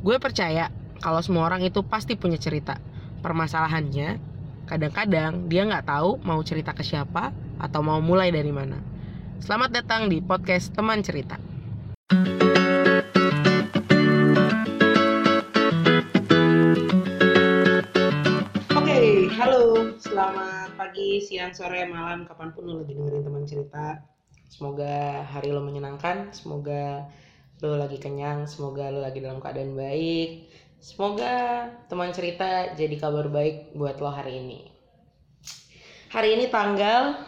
Gue percaya kalau semua orang itu pasti punya cerita. Permasalahannya, kadang-kadang dia nggak tahu mau cerita ke siapa atau mau mulai dari mana. Selamat datang di podcast Teman Cerita. Oke, halo. Selamat pagi, siang, sore, malam, kapan pun lo lagi dengerin teman cerita. Semoga hari lo menyenangkan, semoga lo lagi kenyang, semoga lo lagi dalam keadaan baik. Semoga teman cerita jadi kabar baik buat lo hari ini. Hari ini tanggal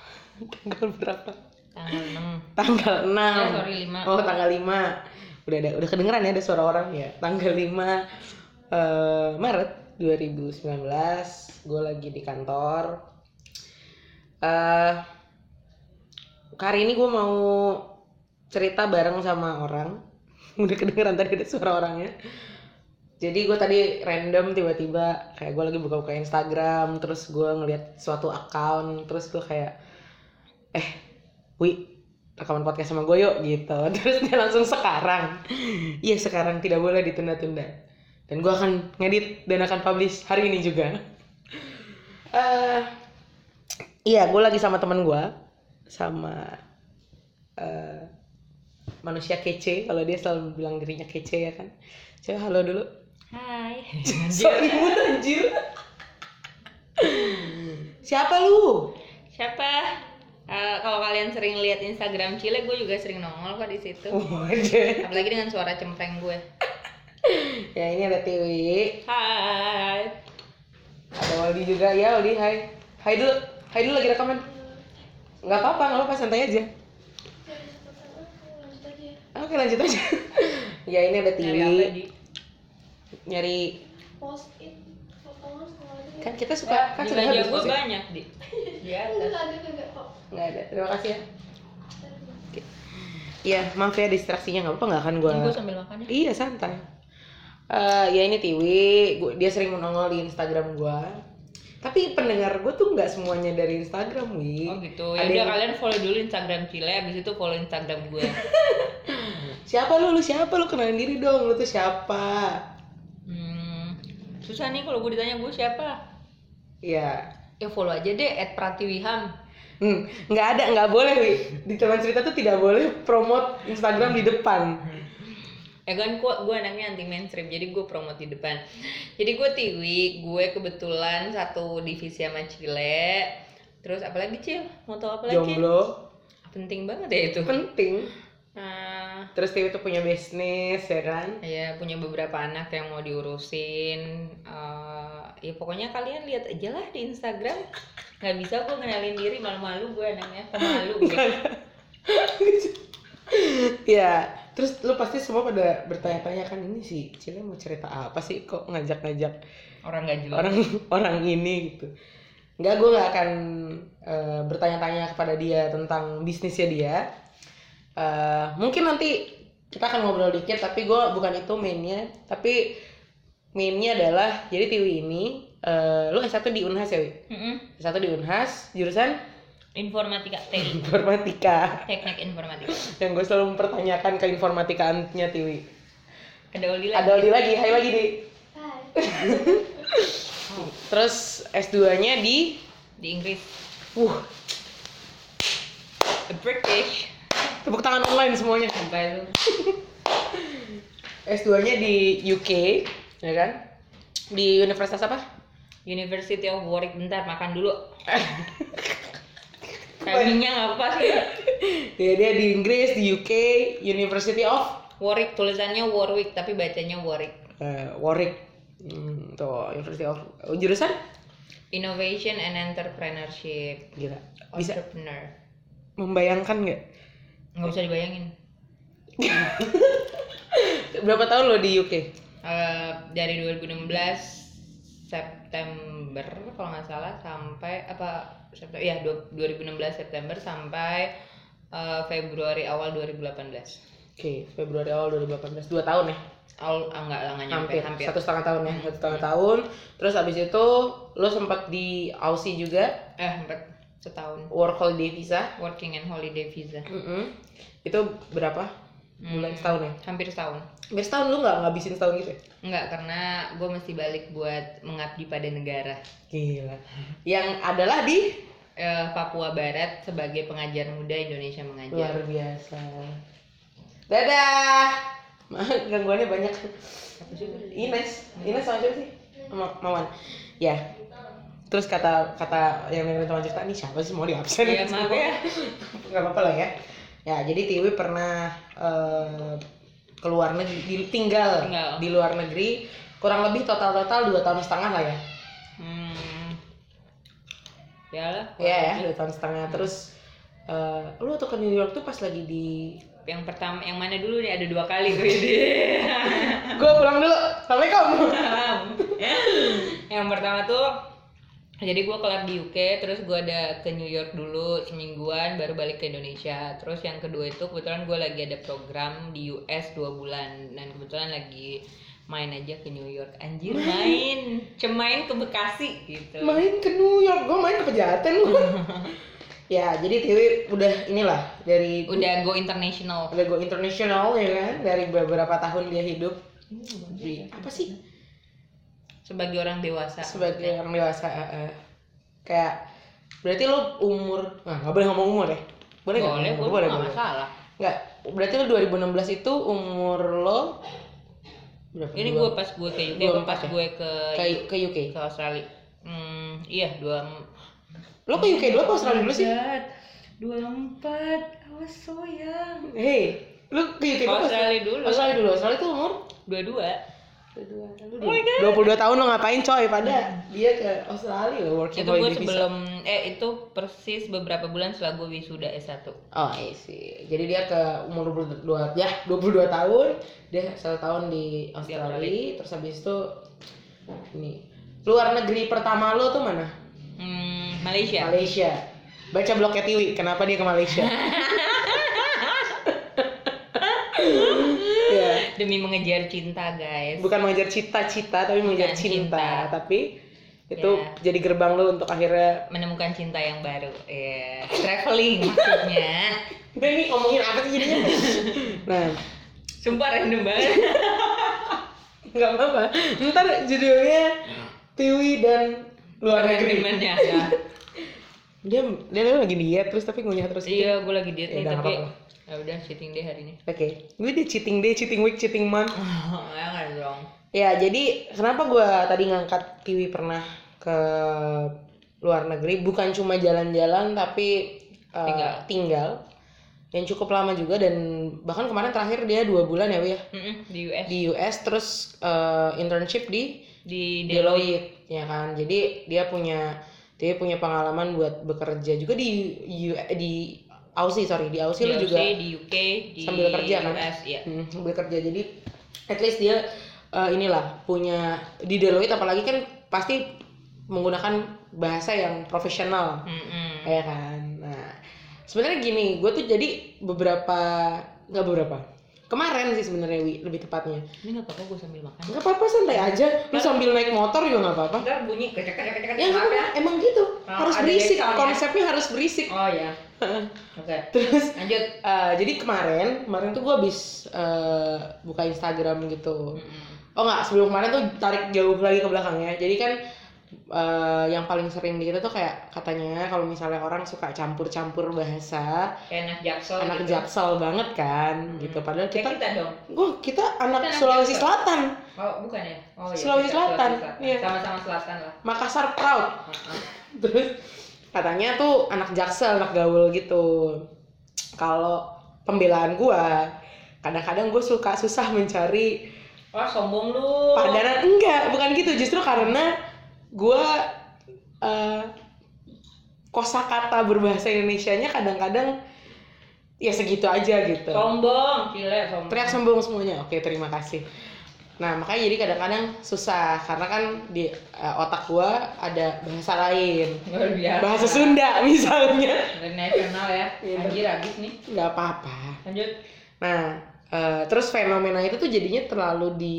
tanggal berapa? tanggal 6 Tanggal 6. eh sorry 5 Oh, tanggal 5. Udah ada udah kedengeran ya ada suara orang ya. Tanggal 5 eh, Maret 2019, gue lagi di kantor. eh hari ini gue mau cerita bareng sama orang. Udah kedengeran tadi ada suara orangnya. Jadi gue tadi random tiba-tiba kayak gue lagi buka-buka Instagram, terus gue ngeliat suatu account, terus gue kayak eh, wi rekaman podcast sama gue yuk gitu. Terus dia langsung sekarang. Iya sekarang tidak boleh ditunda-tunda. Dan gue akan ngedit dan akan publish hari ini juga. eh iya, gue lagi sama teman gue, sama eh manusia kece. Kalau dia selalu bilang dirinya kece ya kan. Coba halo dulu. hai Sorry mood anjir. Siapa lu? siapa Eh, kalau kalian sering lihat Instagram Cile gue juga sering nongol kok di situ Waduh. apalagi dengan suara cempreng gue ya ini ada Tiwi, hai ada Waldi juga ya Waldi. Hai. Hai dulu. Hai dulu lagi rekaman. Nggak apa-apa, nggak apa-apa santai aja. Oke lanjut aja. ya ini ada Nyari Di? Nyari post it aja kan kita suka Ya, kan meja habis gue banyak di di enggak ada. Terima kasih ya. Iya, maaf ya distraksinya nggak apa nggak akan gua. Ini gue sambil makan ya Iya santai. Eh ya ini Tiwi, gua, dia sering menongol di Instagram gua. Tapi pendengar gue tuh nggak semuanya dari Instagram, Wi. Oh gitu. Ya udah yang- kalian follow dulu Instagram Cile, abis itu follow Instagram gue. Siapa lu? Lu siapa? Lu kenalin diri dong. Lu tuh siapa? hmm, susah nih kalau gue ditanya gue siapa. Iya. Ya follow aja deh @pratiwiham. Hmm, nggak ada, nggak boleh, Wi. Di teman cerita tuh tidak boleh promote Instagram di depan. Ya kan gue gue anaknya anti mainstream, jadi gue promote di depan. Jadi gue Tiwi, gue kebetulan satu divisi sama Cile. Terus apalagi Cil? Mau tahu apa lagi? Jomblo Penting banget ya itu. penting. Nah, Terus Tiwi tuh punya bisnis, ya kan? ya punya beberapa anak yang mau diurusin. Eh, ya pokoknya kalian lihat aja lah di Instagram. Nggak bisa gue kenalin diri malu-malu gue anaknya pemalu. gitu. Ya, terus lu pasti semua pada bertanya-tanya kan ini sih Cile mau cerita apa sih kok ngajak-ngajak Orang nggak jelas. orang orang ini gitu. Enggak, gue nggak akan eh, bertanya-tanya kepada dia tentang bisnisnya dia. Eh, mungkin nanti kita akan ngobrol dikit, tapi gue bukan itu mainnya. Tapi mainnya adalah jadi Tiwi ini, eh, lu S1 di Unhas ya, Wi? Mm-mm. S1 di Unhas, jurusan Informatika, TI. informatika. Teknik informatika. Yang gue selalu mempertanyakan keinformatikaannya Tiwi. Ada Oli lagi. Ada Aldi lagi, hai lagi di. hai Terus S2-nya di di Inggris. uh, The British. Tepuk tangan online semuanya. Sampai lu. S2-nya di UK, ya kan? Di universitas apa? University of Warwick bentar makan dulu. Nggak apa sih? Ya, dia di Inggris, di UK, University of Warwick tulisannya Warwick tapi bacanya Warwick. eh, Warwick. Hmm, tuh, University of oh, jurusan? Innovation and Entrepreneurship. Gila. Bisa Entrepreneur. membayangkan nggak? Nggak usah dibayangin. Berapa tahun lo di UK? Eh, dari 2016 September kalau nggak salah sampai apa September ya du- 2016 September sampai eh, Februari awal 2018. Oke, Februari awal 2018, dua tahun ya? Awal ah, nggak lah nggak nyampe hampir, hampir. satu setengah tahun ya satu setengah tahun terus abis itu lo sempat di Aussie juga Eh empat setahun. work holiday visa? Working and holiday visa. Mm-mm. itu berapa? Bulan Hmm, setahun ya? Hampir setahun. hampir setahun lu nggak ngabisin setahun gitu ya? Enggak, karena gue mesti balik buat mengabdi pada negara. gila. Yang adalah di? Eh, Papua Barat sebagai pengajar muda Indonesia luar mengajar. biasa. Dadah! Gangguannya banyak. Ines. Ines sama siapa sih? Sama Mawan. Ya terus kata kata yang dengerin teman cerita ini siapa sih mau di absen Iya, maaf ya. nggak apa-apa lah ya ya jadi Tiwi pernah eh, keluar negeri di- tinggal, Tinggal. di luar negeri kurang lebih total total dua tahun setengah lah ya Hmm. Ya lah. Iya ya dua tahun setengah terus eh, lu waktu ke New York tuh pas lagi di Yang pertama, yang mana dulu nih? Ada dua kali gue di. gue pulang dulu assalamualaikum yang pertama tuh jadi gue kelar di UK terus gue ada ke New York dulu semingguan baru balik ke Indonesia. Terus yang kedua itu kebetulan gue lagi ada program di US dua bulan. Dan kebetulan lagi main aja ke New York. Anjir main? cemain ke Bekasi gitu. Main ke New York? Gue main ke pejaten gua. ya jadi Tiwi udah inilah dari udah go international. Udah go international ya kan? Dari beberapa tahun dia hidup. Di apa sih sebagai orang dewasa sebagai orang dewasa eh, eh. kayak berarti lo umur nah nggak boleh ngomong umur ya? Boleh nggak? Boleh gue boleh nggak boleh. masalah. Nggak berarti lo 2016 itu umur lo berapa? Ini Dua- gue pas gue ke UK dua apa pas ya? gue ke ke, ke UK ke Australia. Hmm iya dua lo ke UK dulu apa Australia dulu sih? Dua empat awas soyang hei lo ke UK dulu Australia? Dulu. Australia dulu Australia itu umur? Dua dua Oh my God. 22 tahun lo ngapain coy pada dia ke Australia lo working itu gue holiday visa. sebelum eh itu persis beberapa bulan setelah gue wisuda S1 Oh iya sih. Jadi dia ke umur 22 ya 22 tahun dia satu tahun di Australia, Australia. terus habis itu ini luar negeri pertama lo tuh mana? hmm, Malaysia Malaysia. Baca blognya Tiwi, kenapa dia ke Malaysia? ya, demi mengejar cinta guys bukan mengejar cita-cita tapi mengejar cinta. cinta. tapi itu Ya. jadi gerbang lo untuk akhirnya menemukan cinta yang baru ya traveling maksudnya Kita ini ngomongin apa sih jadinya? nah, sumpah random banget nggak apa-apa. Ntar judulnya Tiwi dan luar negeri. Ya. Dia dia lagi diet terus tapi ngunyah terus. iya gue lagi diet Ya nih tapi nggak ya udah cheating deh hari ini. Oke, gue di cheating day, cheating week, cheating month. ya nggak dong. Ya, jadi kenapa gue tadi ngangkat Tiwi pernah ke luar negeri? Bukan cuma jalan-jalan tapi uh, Tinggal. tinggal. Yang cukup lama juga dan bahkan kemarin terakhir dia dua bulan ya Wi ya? Mm-mm, di US di US terus uh, internship di di Deloitte Deloitte ya kan? Jadi dia punya dia punya pengalaman buat bekerja juga di di Aussie sorry. Di Aussie di lu juga di UK di sambil kerja kan? US ya hmm, sambil kerja. Jadi at least dia uh, inilah punya di Deloitte apalagi kan pasti menggunakan bahasa yang profesional. Mm-mm. ya kan? Nah sebenarnya gini gue tuh jadi beberapa nggak beberapa kemarin sih sebenarnya Wi lebih tepatnya. Ini nggak apa-apa gue sambil makan. Nggak apa-apa santai aja. Lu sambil naik motor juga nggak apa-apa. Ntar bunyi kecek kecek kecek ya nggak apa-apa. emang gitu. Oh, harus berisik. ya? konsepnya harus berisik. Oh ya oke. Terus lanjut. eh, jadi kemarin kemarin tuh gue habis eh, buka Instagram gitu. Mm-mm. oh nggak sebelum kemarin tuh tarik jauh lagi ke belakangnya. Jadi kan eh, yang paling sering di kita tuh kayak katanya kalau misalnya orang suka campur-campur bahasa kayak anak jaksel anak gitu. jaksel banget kan Hmm. gitu. Padahal kayak kita kita dong. Wah, kita anak Kita Sulawesi Jaksel. Selatan. Oh bukan ya? Oh iya Sulawesi kita Selatan, iya. sama-sama selatan lah. Makassar proud. Heeh. terus katanya tuh anak jaksel anak gaul gitu. Kalau pembelaan gua kadang-kadang gue suka susah mencari wah sombong lu. padanan. Enggak bukan gitu. Justru karena gua eh kosakata berbahasa Indonesianya kadang-kadang ya segitu aja gitu. Sombong gila sombong. Teriak sombong semuanya. Oke terima kasih. Nah makanya jadi kadang-kadang susah karena kan di eh, otak gua ada bahasa lain. Luar biasa. Bahasa Sunda misalnya. Dari nasional ya. Iya. anjir habis nih. Nggak apa-apa. Lanjut. Nah eh, terus fenomena itu tuh jadinya terlalu di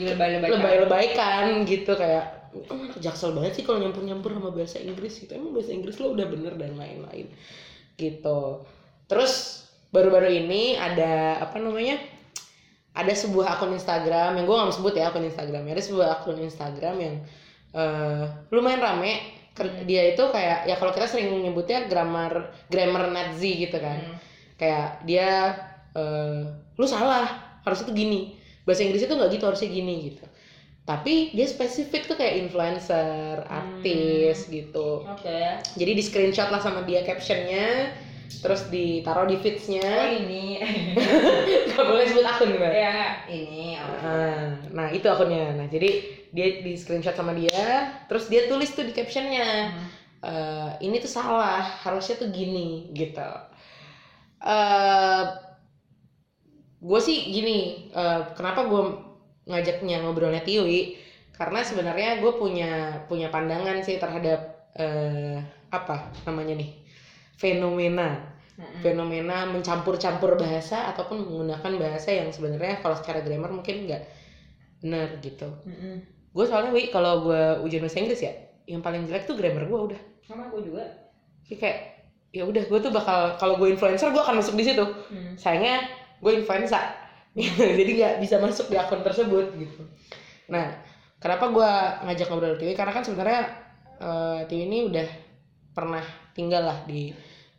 dilebay-lebaykan lebay-lebaykan gitu kayak oh, anak jaksel banget sih kalau nyampur-nyampur sama bahasa Inggris gitu. Emang bahasa Inggris lo udah bener dan lain-lain gitu. Terus baru-baru ini ada apa namanya ada sebuah akun Instagram yang gue nggak mau sebut ya akun Instagramnya ada sebuah akun Instagram yang eh, lumayan rame. Ker- dia itu kayak ya kalau kita sering nyebutnya grammar grammar Nazi gitu kan. Hmm. kayak dia eh, lu salah harusnya tuh gini bahasa Inggris itu nggak gitu harusnya gini gitu tapi dia spesifik tuh kayak influencer artis gitu Oke. jadi di screenshot lah sama dia captionnya terus ditaruh di Oh feedsnya ini. nggak boleh sebut akun mbak ya ini. oh. nah, nah itu akunnya nah jadi dia di screenshot sama dia terus dia tulis tuh di captionnya Hmm. eh, ini tuh salah harusnya tuh gini gitu eh gue sih gini eh, kenapa gue ngajaknya ngobrolnya Tiwi karena sebenarnya gue punya punya pandangan sih terhadap eh, apa namanya nih fenomena fenomena mencampur-campur bahasa ataupun menggunakan bahasa yang sebenarnya kalau secara grammar mungkin nggak benar gitu Mm-mm. gue soalnya wi kalau gue ujian bahasa Inggris ya yang paling jelek tuh grammar gue udah Sama gue juga. Jadi kayak ya udah gue tuh bakal kalau gue influencer gue akan masuk di situ Hmm. sayangnya gue influenza. Jadi nggak bisa masuk di akun tersebut gitu. Nah kenapa gue ngajak ngobrol Tiwi? Karena kan sebenarnya eh, Tiwi ini udah pernah tinggal lah di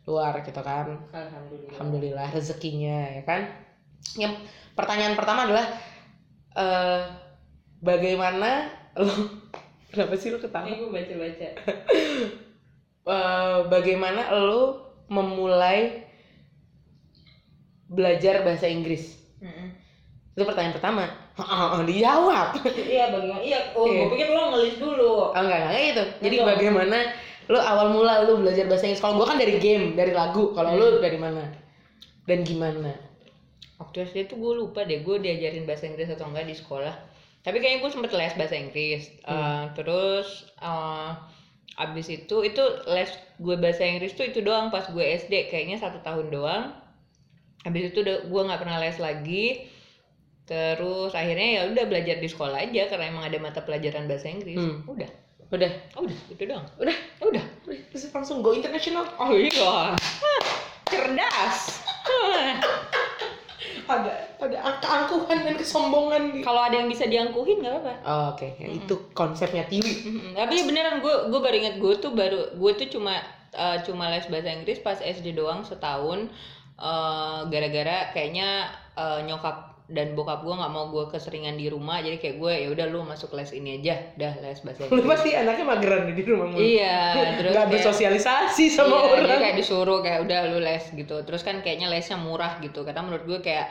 luar gitu kan. Alhamdulillah. alhamdulillah rezekinya ya kan? Yang pertanyaan pertama adalah eh bagaimana lo kenapa sih lo ketawa? Ini gue baca-baca. Eh, bagaimana lo memulai belajar bahasa Inggris? Mm-mm. Itu pertanyaan pertama. Oh, dijawab. Iya bagaimana? Iya. Oh, Iya. gue pikir lo ngelis dulu. Oh enggak, enggak kayak gitu. Jadi Enggak. bagaimana lo awal mula lo belajar bahasa Inggris? Kalau gua kan dari game, dari lagu. Kalau lo dari mana? Dan gimana? Waktu SD tuh gue lupa deh gue diajarin bahasa Inggris atau enggak di sekolah. Tapi kayaknya gue sempet les bahasa Inggris. Eh, terus eh, abis itu itu les gue bahasa Inggris tuh itu doang pas gue SD kayaknya satu tahun doang. Abis itu udah gue nggak pernah les lagi. Terus akhirnya ya udah belajar di sekolah aja karena emang ada mata pelajaran bahasa Inggris. Hmm. Udah, Udah, udah itu doang. udah, Udah. Terus langsung go international. Oh iya. Cerdas. Ada ada keangkuhan dan kesombongan di. Kalau ada yang bisa diangkuhin nggak apa-apa. Oh, Oke, ya, itu konsepnya Tiwi. Mm-mm. Tapi ya beneran gue gue baru inget gue tuh baru gue tuh cuma eh, cuma les bahasa Inggris pas SD doang setahun eh, gara-gara kayaknya eh, nyokap dan bokap gue nggak mau gue keseringan di rumah jadi kayak gue ya udah lu masuk les ini aja dah les bahasa Lu pasti anaknya mageran di rumah mulu. iya terus Nggak bersosialisasi sama iya, orang. dia kayak disuruh kayak udah lu les gitu terus kan kayaknya lesnya murah gitu karena menurut gue kayak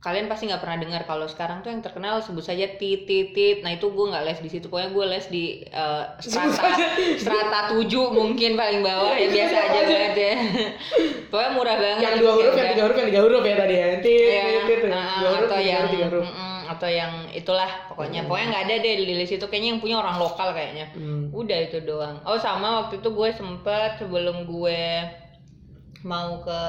kalian pasti nggak pernah dengar kalau sekarang tuh yang terkenal sebut saja tit tit tit nah itu gue nggak les di situ pokoknya gue les di eh, Sebut strata strata 7 mungkin paling bawah ya biasa aja banget ya pokoknya murah banget yang dua huruf, yang udah. tiga huruf, yang tiga huruf ya tadi ya. Tit, Iya, tit, tit. nah, Dua huruf, atau tiga yang huruf, tiga huruf. atau yang itulah pokoknya pokoknya nggak ada deh di list itu kayaknya yang punya orang lokal kayaknya Hmm. udah itu doang oh sama waktu itu gue sempet sebelum gue mau ke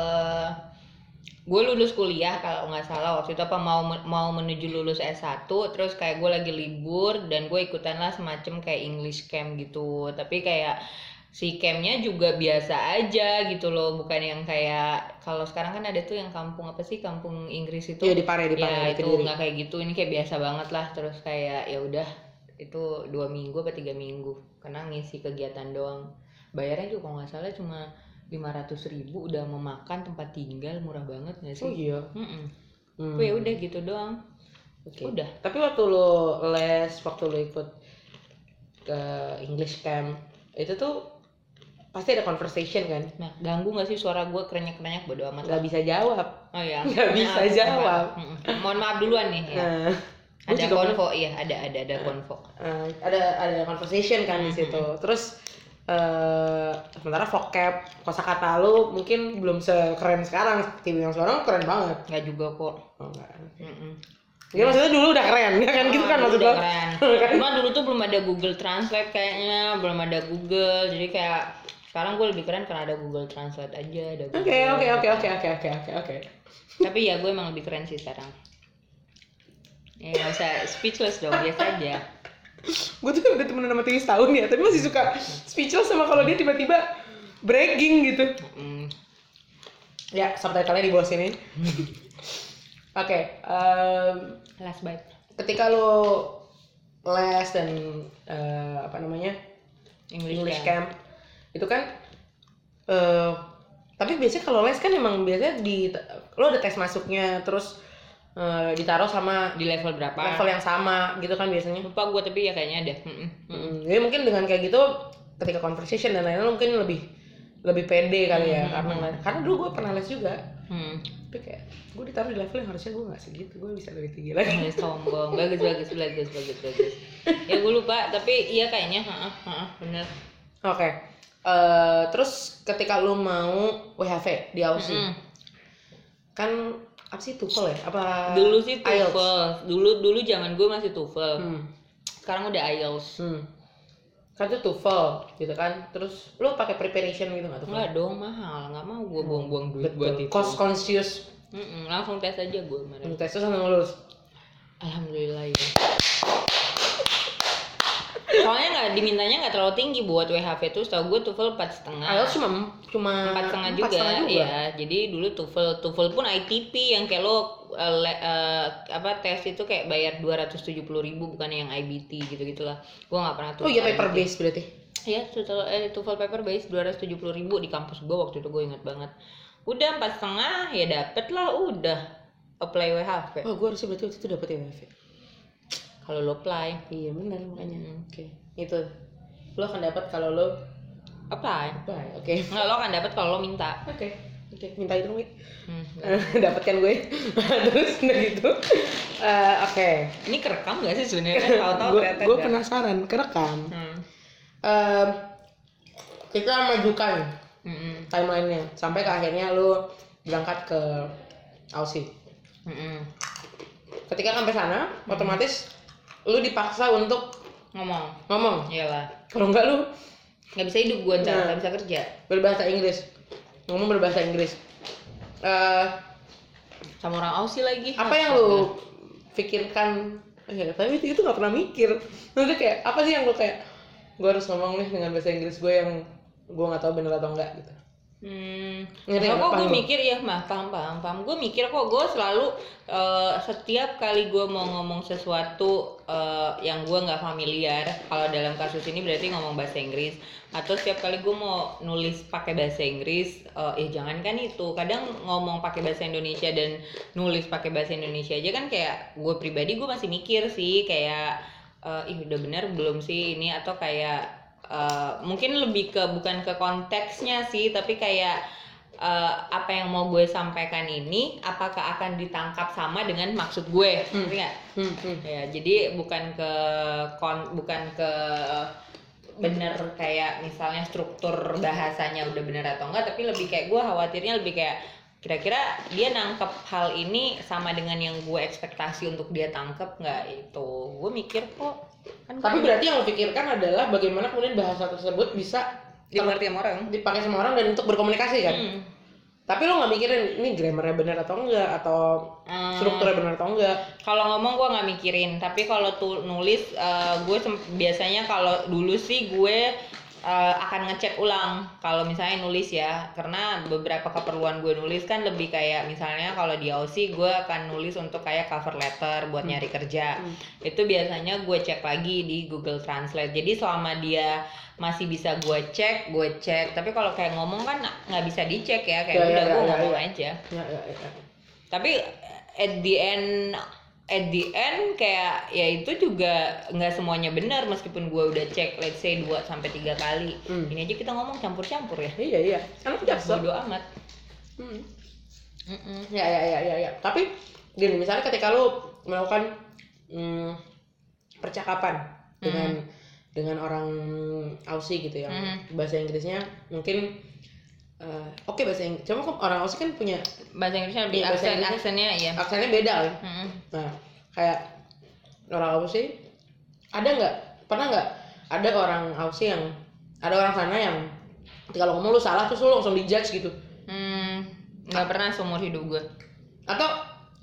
gue lulus kuliah kalau nggak salah waktu itu apa mau mau menuju lulus S1 terus kayak gue lagi libur dan gue ikutan lah semacam kayak English camp gitu. Tapi kayak si campnya juga biasa aja gitu loh bukan yang kayak kalau sekarang kan ada tuh yang kampung apa sih kampung Inggris itu? Iya di Pare, di Pare, ya itu nggak kayak gitu ini kayak biasa banget lah terus kayak ya udah itu dua minggu apa tiga minggu karena ngisi kegiatan doang. Bayarnya juga kalau nggak salah cuma lima ratus ribu udah memakan tempat tinggal murah banget nggak sih Oh iya. Mm-mm. Hmm. Tapi ya udah gitu doang Oke. udah Tapi waktu lo les, waktu lo ikut ke English camp, itu tuh pasti ada conversation kan? nah ganggu nggak sih suara gue kerenyak kerenyak bodo amat Nggak bisa jawab. oh ya nggak bisa jawab. mohon maaf duluan nih ya. Nah, ada konvo iya ada ada ada konvo eh, ada ada conversation kan di situ. Terus eh sementara vocab kosakata lu mungkin belum sekeren sekarang seperti yang sekarang keren banget. nggak juga kok Oh, enggak. Mm-mm. Ya maksudnya dulu udah keren, ya kan gitu kan maksud dulu lo? keren. Cuma dulu tuh belum ada Google Translate kayaknya, belum ada Google. Jadi kayak sekarang gue lebih keren karena ada Google Translate aja, ada Oke Google. oke oke oke oke oke oke oke. Tapi ya gue emang lebih keren sih sekarang. Ya nggak usah speechless dong, biasa aja. Gue tuh udah temenan sama Tiwi setahun ya, tapi masih suka speechless sama kalau dia tiba-tiba bragging gitu. Mm. Ya, subtitle-nya di bawah sini. Oke, em, last bite ketika lo les dan eh, apa namanya English, English camp. camp itu kan eh tapi biasanya kalau les kan emang biasanya di lo ada tes masuknya terus eh, ditaruh sama di level berapa? Level yang sama gitu kan biasanya. Lupa gue tapi ya kayaknya ada. Mm, jadi mungkin dengan kayak gitu ketika conversation dan lain-lain mungkin lebih lebih pede kali ya karena karena dulu gue pernah les juga. Hmm. tapi kayak gue ditaruh di level yang harusnya gue nggak segitu gue bisa lebih tinggi lagi. Bagus, sombong. Bagus bagus bagus bagus bagus. Ya gue lupa tapi iya kayaknya. Heeh, heeh, bener. Oke. Eh, terus ketika lu mau WHV di Aussie Mm. kan apa sih TOEFL ya? Apa dulu sih IELTS? TOEFL dulu dulu zaman gue masih TOEFL. Hmm. sekarang udah IELTS. Hmm. kan itu TOEFL gitu kan. Terus lu pakai preparation gitu nggak TOEFL? Enggak dong mahal. Nggak mau gue buang-buang duit buat betul itu. Cost conscious. Mm-mm, langsung tes aja gue kemarin. Tes itu sampai lulus alhamdulillah ya soalnya nggak dimintanya nggak terlalu tinggi buat WHV tuh setahu gue TOEFL empat setengah. IELTS cuma cuma empat setengah juga, ya jadi dulu TOEFL TOEFL pun ITP yang kayak lo le- eh, apa tes itu kayak bayar dua ratus tujuh puluh ribu bukan yang IBT gitu gitulah gue nggak pernah oh iya paper IBT. base berarti? Iya, TOEFL eh, TOEFL paper base dua ratus tujuh puluh ribu di kampus gue waktu itu gue inget banget. Udah empat setengah ya dapet lah udah apply WHV oh gue harusnya berarti waktu itu dapet ya WHV kalau lo apply. Iya benar makanya. Hmm. oke. Itu. Lo akan dapat kalau lo apply. Apa oke. Nggak lo akan dapet kalau lo minta. Oke oke. Minta itu. Hmm. dapatkan gue. Terus udah gitu. Eh, oke. Ini kerekam gak sih sebenarnya? Tahu-tahu gue nggak. penasaran kerekam. Hmm. Em, kita majukan Mm-mm. timelinenya. Sampai ke akhirnya lu berangkat ke Aussie. Mm-mm. ketika sampai sana otomatis lu dipaksa untuk ngomong. Ngomong? Iyalah. Kalau enggak lu? Nggak bisa hidup gue ntar Nah. nggak bisa kerja. Berbahasa Inggris. Ngomong berbahasa Inggris. Eh, sama orang Aussie lagi. apa yang lu pikirkan? Ya tapi itu, itu gak pernah mikir. Maksudnya kayak apa sih yang lu kayak gue harus ngomong nih dengan bahasa Inggris gue yang gue nggak tahu bener atau enggak gitu Hmm, Ngerti kok gue mikir ya mah paham paham paham. Gue mikir kok gue selalu eh, setiap kali gue mau ngomong sesuatu eh, yang gue nggak familiar. Kalau dalam kasus ini berarti ngomong bahasa Inggris. Atau setiap kali gue mau nulis pakai bahasa Inggris, eh ya jangan kan itu. Kadang ngomong pakai bahasa Indonesia dan nulis pakai bahasa Indonesia aja kan kayak gue pribadi gue masih mikir sih kayak eh, ih udah benar belum sih ini atau kayak eh, mungkin lebih ke bukan ke konteksnya sih tapi kayak eh, apa yang mau gue sampaikan ini apakah akan ditangkap sama dengan maksud gue? Ngerti nggak? Hmm, hmm. ya jadi bukan ke kon bukan ke bener kayak misalnya struktur bahasanya udah bener atau enggak tapi lebih kayak gue khawatirnya lebih kayak kira-kira dia nangkep hal ini sama dengan yang gue ekspektasi untuk dia tangkep nggak itu gue mikir kok kan tapi banyak berarti yang lo pikirkan adalah bagaimana kemudian bahasa tersebut bisa dimengerti sama orang dipakai sama orang dan untuk berkomunikasi kan Hmm. tapi lo nggak mikirin ini grammarnya benar atau enggak atau Hmm. strukturnya benar atau enggak Kalau ngomong gue nggak mikirin, tapi kalau tuh nulis eh, gue biasanya kalau dulu sih gue eh, akan ngecek ulang kalau misalnya nulis ya, karena beberapa keperluan gue nulis kan lebih kayak misalnya kalau di Aussie gue akan nulis untuk kayak cover letter buat nyari kerja. Hmm. Itu biasanya gue cek lagi di Google Translate. Jadi selama dia masih bisa gue cek, gue cek. Tapi kalau kayak ngomong kan nggak bisa dicek ya, Ya, kayak ya, udah ya, gue ya, ngomong ya. aja ya, ya, ya. tapi at the end at the end kayak ya itu juga nggak semuanya benar meskipun gue udah cek let's say 2 sampai tiga kali Hmm. ini aja kita ngomong campur-campur ya iya iya anak jaksa bodo amat hmm. Mm-mm. ya ya ya ya ya tapi gini misalnya ketika lo melakukan hmm, percakapan dengan dengan orang Aussie gitu ya Hmm. bahasa Inggrisnya mungkin eh, oke bahasa Inggris cuma kok orang Aussie kan punya bahasa Inggrisnya lebih bahasa aksen Inggrisnya. aksennya ya aksennya beda kan? Mm-mm. Nah, kayak orang Aussie ada nggak pernah nggak ada orang Aussie yang ada orang sana yang lo ngomong lu salah terus lu langsung dijudge gitu? Hmm, nggak pernah seumur hidup gue atau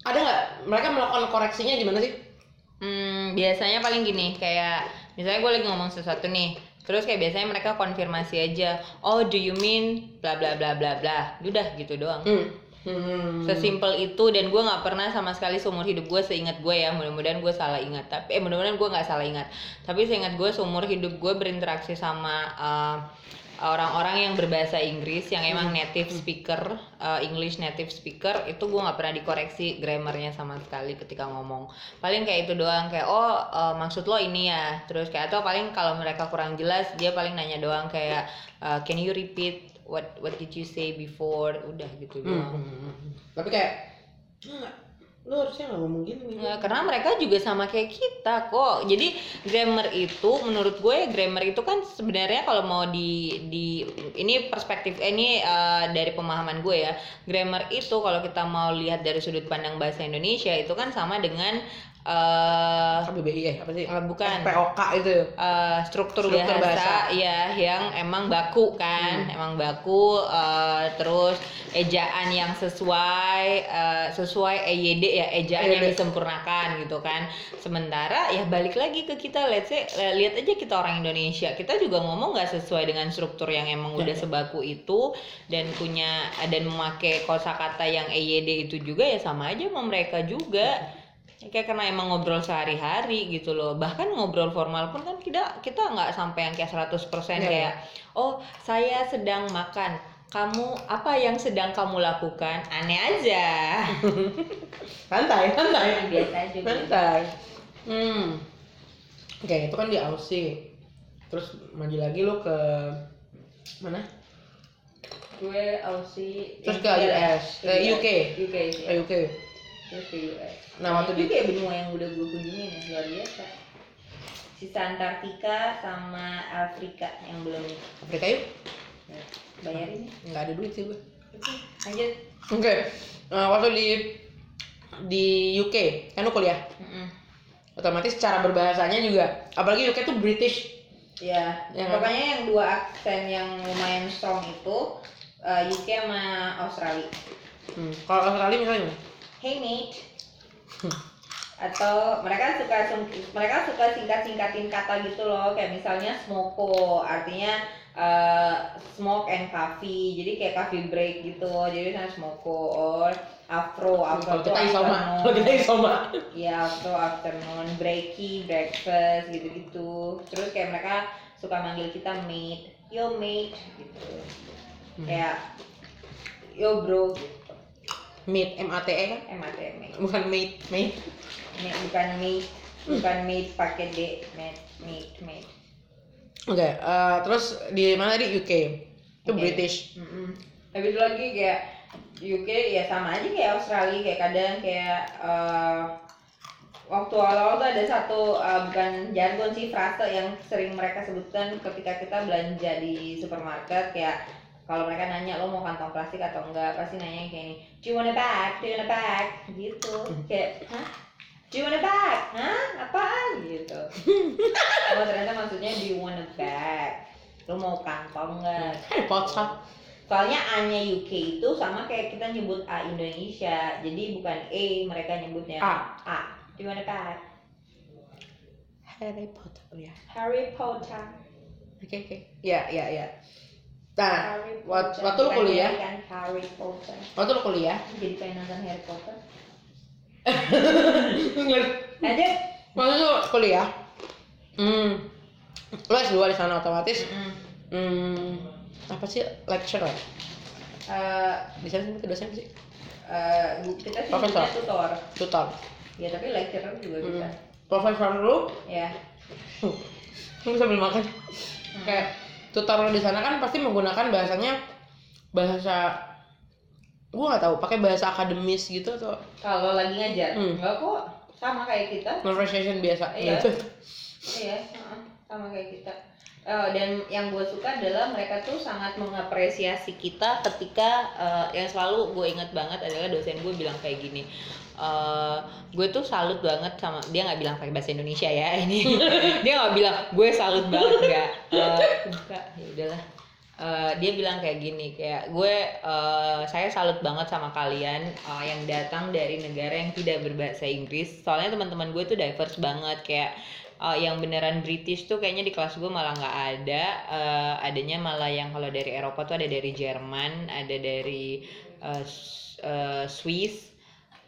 ada nggak mereka melakukan koreksinya gimana sih? Hmm, biasanya paling gini kayak misalnya gue lagi ngomong sesuatu nih terus kayak biasanya mereka konfirmasi aja oh do you mean bla bla bla bla bla? Udah gitu doang. Hmm. Hmm. Sesimpel itu dan gue nggak pernah sama sekali seumur hidup gue seingat gue ya. Mudah-mudahan gue salah ingat. Tapi eh mudah-mudahan gue nggak salah ingat. Tapi seingat gue seumur hidup gue berinteraksi sama uh, orang-orang yang berbahasa Inggris yang emang native speaker uh, English native speaker itu gue nggak pernah dikoreksi grammarnya sama sekali ketika ngomong. Paling kayak itu doang kayak oh uh, maksud lo ini ya. Terus kayak atau paling kalau mereka kurang jelas dia paling nanya doang kayak uh, can you repeat what what did you say before? Udah gitu Hmm, doang. Hmm, hmm, hmm. Tapi kayak "Nggak, lu harusnya nggak ngomong gini. gini." Nggak, karena mereka juga sama kayak kita kok. Jadi grammar itu menurut gue grammar itu kan sebenarnya kalau mau di di ini perspektif eh, ini eh, dari pemahaman gue ya. Grammar itu kalau kita mau lihat dari sudut pandang bahasa Indonesia itu kan sama dengan eh KBBI ya apa sih? eh, bukan POK itu. eh, struktur, Struktur bahasa, bahasa. ya yang emang baku kan emang baku eh, terus ejaan yang sesuai eh, sesuai EYD ya ejaan yang EYD. disempurnakan gitu kan sementara ya balik lagi ke kita let's say eh, lihat aja kita orang Indonesia kita juga ngomong nggak sesuai dengan struktur yang emang Ya, udah ya. sebaku itu dan punya dan memakai kosakata yang EYD itu juga ya sama aja sama mereka juga Ya, kayak karena emang ngobrol sehari-hari gitu loh bahkan ngobrol formal pun kan kita kita nggak sampai yang kayak 100% Iya, kayak oh saya sedang makan kamu apa yang sedang kamu lakukan aneh aja Santai, santai. biasa aja Santai. Hmm. Oke, itu kan di Aussie. Terus maju lagi lu ke mana? gue Aussie Terus ke US, ke UK. UK Ke UK. Ke US Nah, waktu itu di kayak benua yang udah gue kunjungin ya luar biasa sisa Antartika sama Afrika yang belum Afrika yuk. bayarin ya Nggak ada duit sih gue. lanjut Oke. Nah, waktu di di UK kan lu kuliah. Mm-mm. Otomatis cara berbahasanya juga. Apalagi UK tuh British. Ya, Ya kan? pokoknya yang dua aksen yang lumayan strong itu uh, UK sama Australia. Hmm. Kalau Australia misalnya gimana? Hey mate. Atau mereka suka mereka suka singkat-singkatin kata gitu loh, kayak misalnya smoko, artinya uh, smoke and coffee. Jadi kayak coffee break gitu. Jadi misalnya smoko or afro, afro kita isoma, kalau kita isoma. Iya, after afternoon, breaky, breakfast, gitu-gitu. Terus kayak mereka suka manggil kita mate, yo mate, gitu. Hmm. Kayak yo bro, gitu. Meet M A T E kan? MAT, mate. Bukan mate, mate. Mate, bukan mate, bukan mate pakai D, mate, mate, mate. Oke, eh, terus di mana tadi UK? Itu. British. Habis itu lagi kayak UK ya sama aja kayak Australia kayak kadang kayak eh, waktu awal-awal tuh ada satu eh, bukan jargon sih frase yang sering mereka sebutkan ketika kita belanja di supermarket kayak kalau mereka nanya lo mau kantong plastik atau enggak pasti nanya kayak ini do you want a bag do you want a bag gitu kayak hah do you want a bag hah apaan gitu oh ternyata maksudnya do you want a bag lo mau kantong enggak Harry Potter. Soalnya A-nya UK itu sama kayak kita nyebut A Indonesia. Jadi bukan E mereka nyebutnya. A. A. Di mana Pak? Harry Potter ya. Harry Potter. Oke oke. Ya ya ya. Nah, Harry wak- Potter. waktu lu Bukan kuliah, Harry kan Harry Potter. waktu lu kuliah, Jadi pengen nonton Harry Potter. Lanjut. waktu lu kuliah, hmm, lu S2 di sana otomatis, Mm-mm. hmm, apa sih lecturer? Eh, Di sana sih dosen sih? eh, bu- kita sih Profesor. tutor. Tutor. Ya tapi lecturer juga bisa. Hmm. Profesor lu, Ya. lu bisa beli makan. Kayak tutor lu di sana kan pasti menggunakan bahasanya bahasa gua nggak tahu pakai bahasa akademis gitu atau Kalau lagi ngajar, Hmm. enggak kok. Sama kayak kita. conversation biasa Iya. gitu. Iya, heeh, sama kayak kita. Eh, dan yang gue suka adalah mereka tuh sangat mengapresiasi kita ketika eh, yang selalu gue ingat banget adalah dosen gue bilang kayak gini. Eh gue tuh salut banget sama dia nggak bilang pakai bahasa Indonesia ya ini. Dia nggak bilang gue salut banget. Nggak. Eh, enggak ya udahlah. Eh, dia bilang kayak gini kayak gue eh, saya salut banget sama kalian eh, yang datang dari negara yang tidak berbahasa Inggris. Soalnya teman-teman gue tuh diverse banget kayak eh, yang beneran British tuh kayaknya di kelas gue malah nggak ada. Eh, adanya malah yang kalau dari Eropa tuh ada dari Jerman ada dari S- eh, Swiss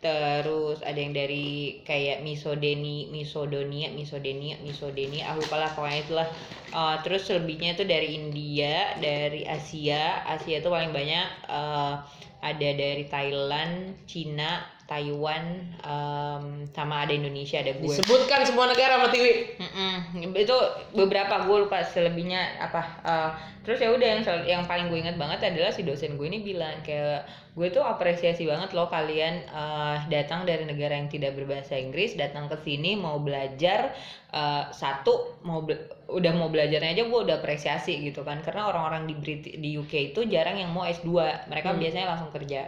terus ada yang dari kayak misodeni misodonia misodenia misodenia aku lupa lah pokoknya itulah. Eh, terus selebihnya itu dari India dari Asia. Asia itu paling banyak eh, ada dari Thailand Cina Taiwan em, sama ada Indonesia ada gue Disebutkan semua negara sama Tiwi. Mm-mm. itu beberapa gue lupa selebihnya apa eh, terus ya udah yang yang paling gue ingat banget adalah si dosen gue ini bilang kayak gue tuh apresiasi banget loh kalian eh, datang dari negara yang tidak berbahasa Inggris datang ke sini mau belajar eh, satu mau be- udah mau belajarnya aja gue udah apresiasi gitu kan karena orang-orang di Brit- di UK itu jarang yang mau S2 mereka Hmm. biasanya langsung kerja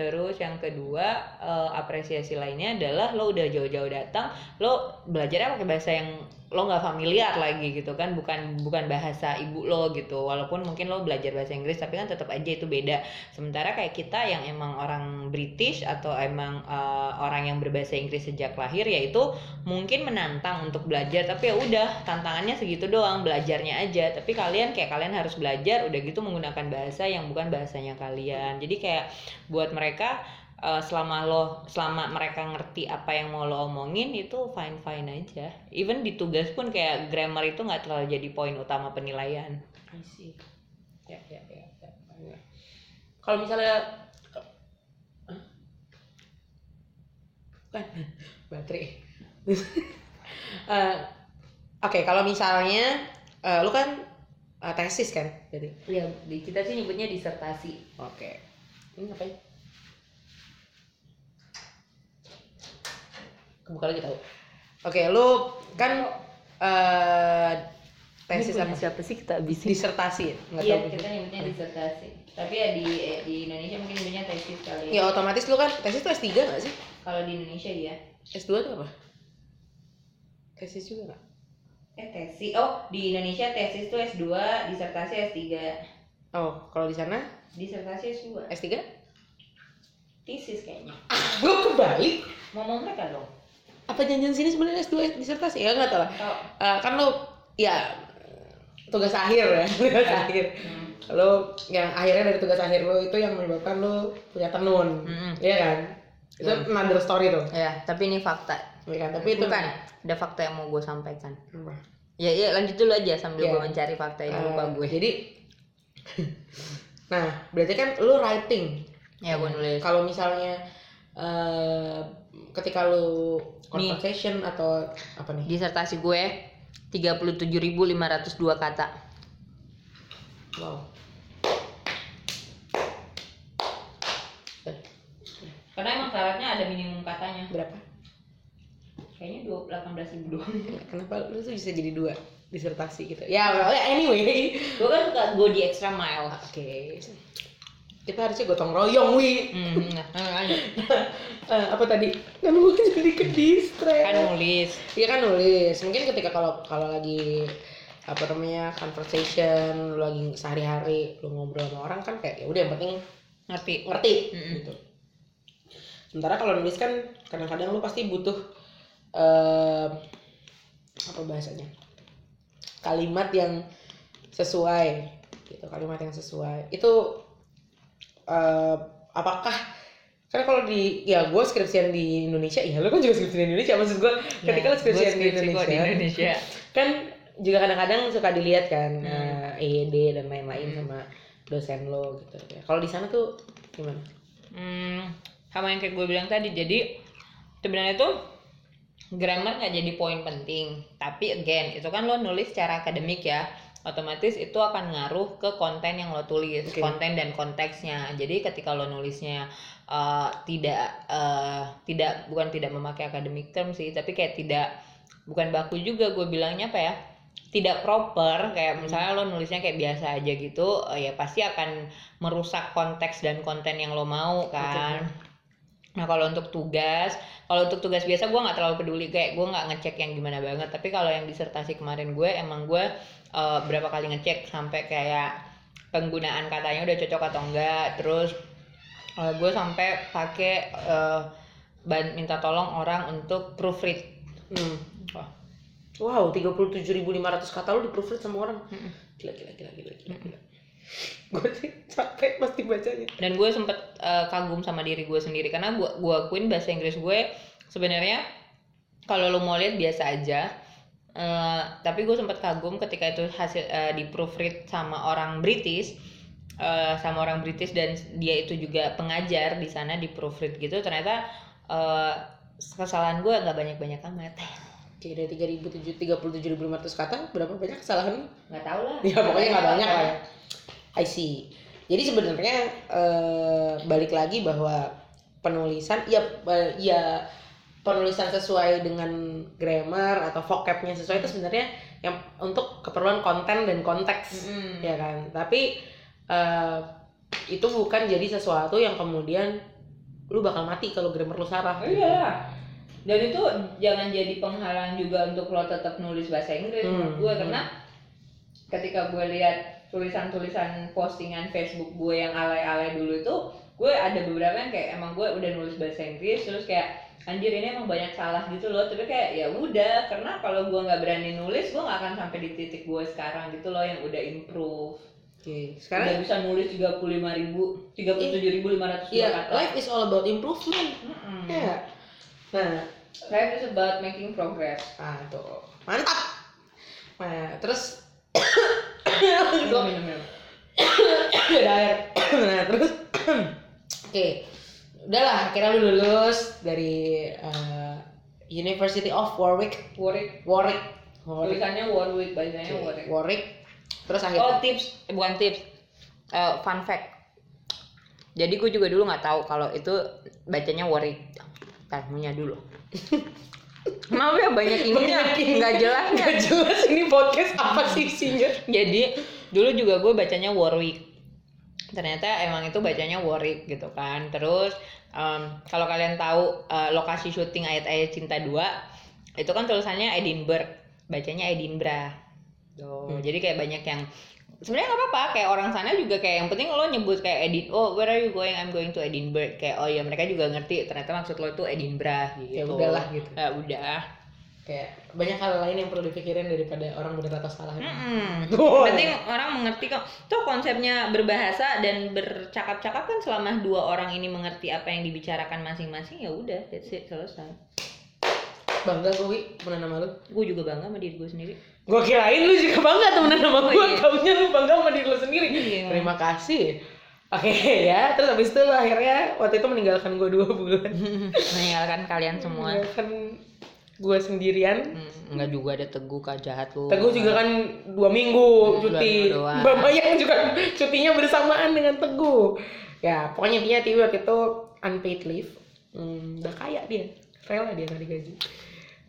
Terus yang kedua eh, apresiasi lainnya adalah lo udah jauh-jauh datang, lo belajarnya pakai bahasa yang lo nggak familiar lagi gitu kan, bukan bukan bahasa ibu lo gitu. Walaupun mungkin lo belajar bahasa Inggris tapi kan tetap aja itu beda. Sementara kayak kita yang emang orang British atau emang eh, orang yang berbahasa Inggris sejak lahir yaitu mungkin menantang untuk belajar tapi ya udah tantangannya segitu doang belajarnya aja. Tapi kalian kayak kalian harus belajar udah gitu menggunakan bahasa yang bukan bahasanya kalian. Jadi kayak buat mereka eh, selama lo selama mereka ngerti apa yang mau lo omongin itu fine fine aja even di tugas pun kayak grammar itu nggak terlalu jadi poin utama penilaian I see. Ya, ya, ya. ya, ya. Kalau misalnya? Bukan. baterai. Eh, Oke, kalau misalnya eh, lu kan eh, tesis kan, jadi. ya di kita sih nyebutnya disertasi Oke. Ini ngapain? Kebuka lagi tahu. Oke, lu kan eh tesis apa? siapa sih kita habisin Disertasi, ya? nggak iya tahu. kita nyebutnya disertasi tapi ya di eh, di Indonesia mungkin nyebutnya tesis kali Ya otomatis lu kan tesis tuh S3 gak sih? kalau di Indonesia ya S2 tuh apa? Tesis juga gak? eh tesis oh di Indonesia tesis tuh S2 disertasi S3 Oh, kalau di sana disertasi S2 S3? tesis kayaknya Gue kebalik. ngomong mereka dong Apa janjian sini sebenarnya S2 disertasi? Ya nggak tahu lah. Tahu. Eh, kan lu ya tugas akhir ya, tugas akhir. Hmm. Lu yang akhirnya dari tugas akhir lu itu yang menyebabkan lu punya tenun. Mm-mm. Iya kan? Itu Hmm. another story tuh. Ya, tapi ini fakta. Iya kan? Tapi itu Bukan, ada fakta yang mau gue sampaikan. Apa? Ya, ya lanjut dulu aja sambil Ya. gue mencari fakta yang lupa Eh, gue. Jadi Nah, berarti kan lu writing. Ya, gue nulis. Kalau misalnya eh ketika lu conversation atau apa nih? Disertasi gue 37.502 kata. Wow. Eh, Karena emang syaratnya ada minimum katanya. berapa? Kayaknya 18 ribu doang. Kenapa lu tuh bisa jadi dua disertasi gitu? Ya, well, anyway. gue kan suka go di extra mile. Oke. Kita harusnya gotong royong, Wi. Hmm, nah. Eh, apa tadi? Kan gue jadi ke distract. kan nulis. Iya kan nulis. Mungkin ketika kalau kalau lagi apa namanya conversation, lu lagi sehari-hari lu ngobrol sama orang kan kayak ya udah yang penting Ngerti. ngerti Mm-mm. gitu. Sementara kalau nulis kan kadang-kadang lu pasti butuh eh apa bahasanya? Kalimat yang sesuai gitu, kalimat yang sesuai. Itu eh apakah kan kalau di ya gue skripsian di Indonesia ya lu kan juga skripsian di Indonesia maksud gue ketika Ya, lu skripsian di Indonesia, di Indonesia. kan juga kadang-kadang suka dilihat kan Hmm. eh, EYD dan lain-lain Hmm. sama dosen lo gitu ya. Kalau di sana tuh gimana? Hmm, sama yang kayak gue bilang tadi jadi sebenarnya tuh grammar nggak jadi poin penting tapi again itu kan lo nulis secara akademik ya otomatis itu akan ngaruh ke konten yang lo tulis Oke. konten dan konteksnya. Jadi ketika lo nulisnya uh, tidak uh, tidak bukan tidak memakai academic term sih tapi kayak tidak bukan baku juga gue bilangnya apa ya tidak proper kayak misalnya lo nulisnya kayak biasa aja gitu eh, ya pasti akan merusak konteks dan konten yang lo mau kan nah kalau untuk tugas kalau untuk tugas biasa gue nggak terlalu peduli kayak gue nggak ngecek yang gimana banget tapi kalau yang disertasi kemarin gue emang gue eh, berapa kali ngecek sampai kayak penggunaan katanya udah cocok atau enggak terus eh, gue sampai pakai eh, ban- minta tolong orang untuk proofread Hmm. Wah. Wow, 37.500 kata lu di proofread sama orang. Mm-mm. Gila, gila, gila, gila, gila. gila. gue sih capek pasti bacanya. Dan gue sempet eh, kagum sama diri gue sendiri karena gue gue akuin bahasa Inggris gue sebenarnya kalau lo mau lihat biasa aja. Eh, tapi gue sempet kagum ketika itu hasil eh, di proofread sama orang British eh, sama orang British dan dia itu juga pengajar di sana di proofread gitu. Ternyata eh, kesalahan gue nggak banyak banyak amat. Oke, dari 37.500 kata berapa banyak kesalahan? Nggak tahu lah. Ya pokoknya nggak banyak lah ya I see jadi sebenarnya eh, balik lagi bahwa penulisan ya ya penulisan sesuai dengan grammar atau vocabnya sesuai itu sebenarnya yang untuk keperluan konten dan konteks Mm-mm. ya kan tapi eh, itu bukan jadi sesuatu yang kemudian lu bakal mati kalau grammar lu salah Oh iya. Dan itu jangan jadi penghalang juga untuk lo tetap nulis bahasa Inggris Hmm, gue hmm. karena ketika gue lihat tulisan-tulisan postingan Facebook gue yang alay-alay dulu itu gue ada beberapa yang kayak emang gue udah nulis bahasa Inggris terus kayak anjir ini emang banyak salah gitu loh tapi kayak ya udah karena kalau gue nggak berani nulis gue nggak akan sampai di titik gue sekarang gitu loh yang udah improve oke udah sekarang bisa nulis 35 ribu 37 ribu 500 ya kata life is all about improvement Mm-mm. ya nah Life is about making progress. Ah, tuh. Mantap. Nah, terus Minum, minum, minum. ada air. nah, terus Oke. Udahlah, akhirnya lu lulus dari eh, University of Warwick. Warwick. Warwick. Warwick. Tulisannya Warwick, bacanya Oke, Warwick. Warwick. Terus Oh akhirnya tips, eh, bukan tips. Eh, fun fact. Jadi gue juga dulu nggak tahu kalau itu bacanya Warwick. Tamunya dulu. Maaf ya banyak ininya, nggak jelasnya. Nggak jelas ini podcast apa sih isinya. Jadi dulu juga gue bacanya Warwick. Ternyata emang itu bacanya Warwick gitu kan. Terus em, kalau kalian tahu eh, lokasi syuting ayat-ayat cinta 2 itu kan tulisannya Edinburgh, bacanya Edinburgh. Tuh, Hmm. Jadi kayak banyak yang sebenarnya nggak apa-apa kayak orang sana juga kayak yang penting lo nyebut kayak Edin oh where are you going I'm going to Edinburgh kayak oh ya mereka juga ngerti ternyata maksud lo itu Edinburgh gitu Ya udahlah gitu. ya udah Kayak banyak hal lain yang perlu dipikirin daripada orang benar atau salah. Mm-mm. Tuh. penting orang mengerti kok tuh konsepnya berbahasa dan bercakap-cakap kan selama dua orang ini mengerti apa yang dibicarakan masing-masing ya udah that's it selesai Bangga gue, temenan sama lu. gue juga bangga sama diri gue sendiri Gue kirain lu juga bangga temenan sama Oh, gue, iya. taunya lu bangga sama diri lu sendiri. Iya. Terima kasih. Oke ya, terus habis itu akhirnya waktu itu meninggalkan gue dua bulan. meninggalkan kalian semua Meninggalkan gue sendirian. Hmm, enggak juga ada teguh kak jahat lu Teguh juga kan dua minggu Hmm, cuti. Mbak Mayang juga cutinya bersamaan dengan Teguh. Ya pokoknya Tiwi waktu itu unpaid leave. Hmm, udah kaya dia, rela dia nggak digaji.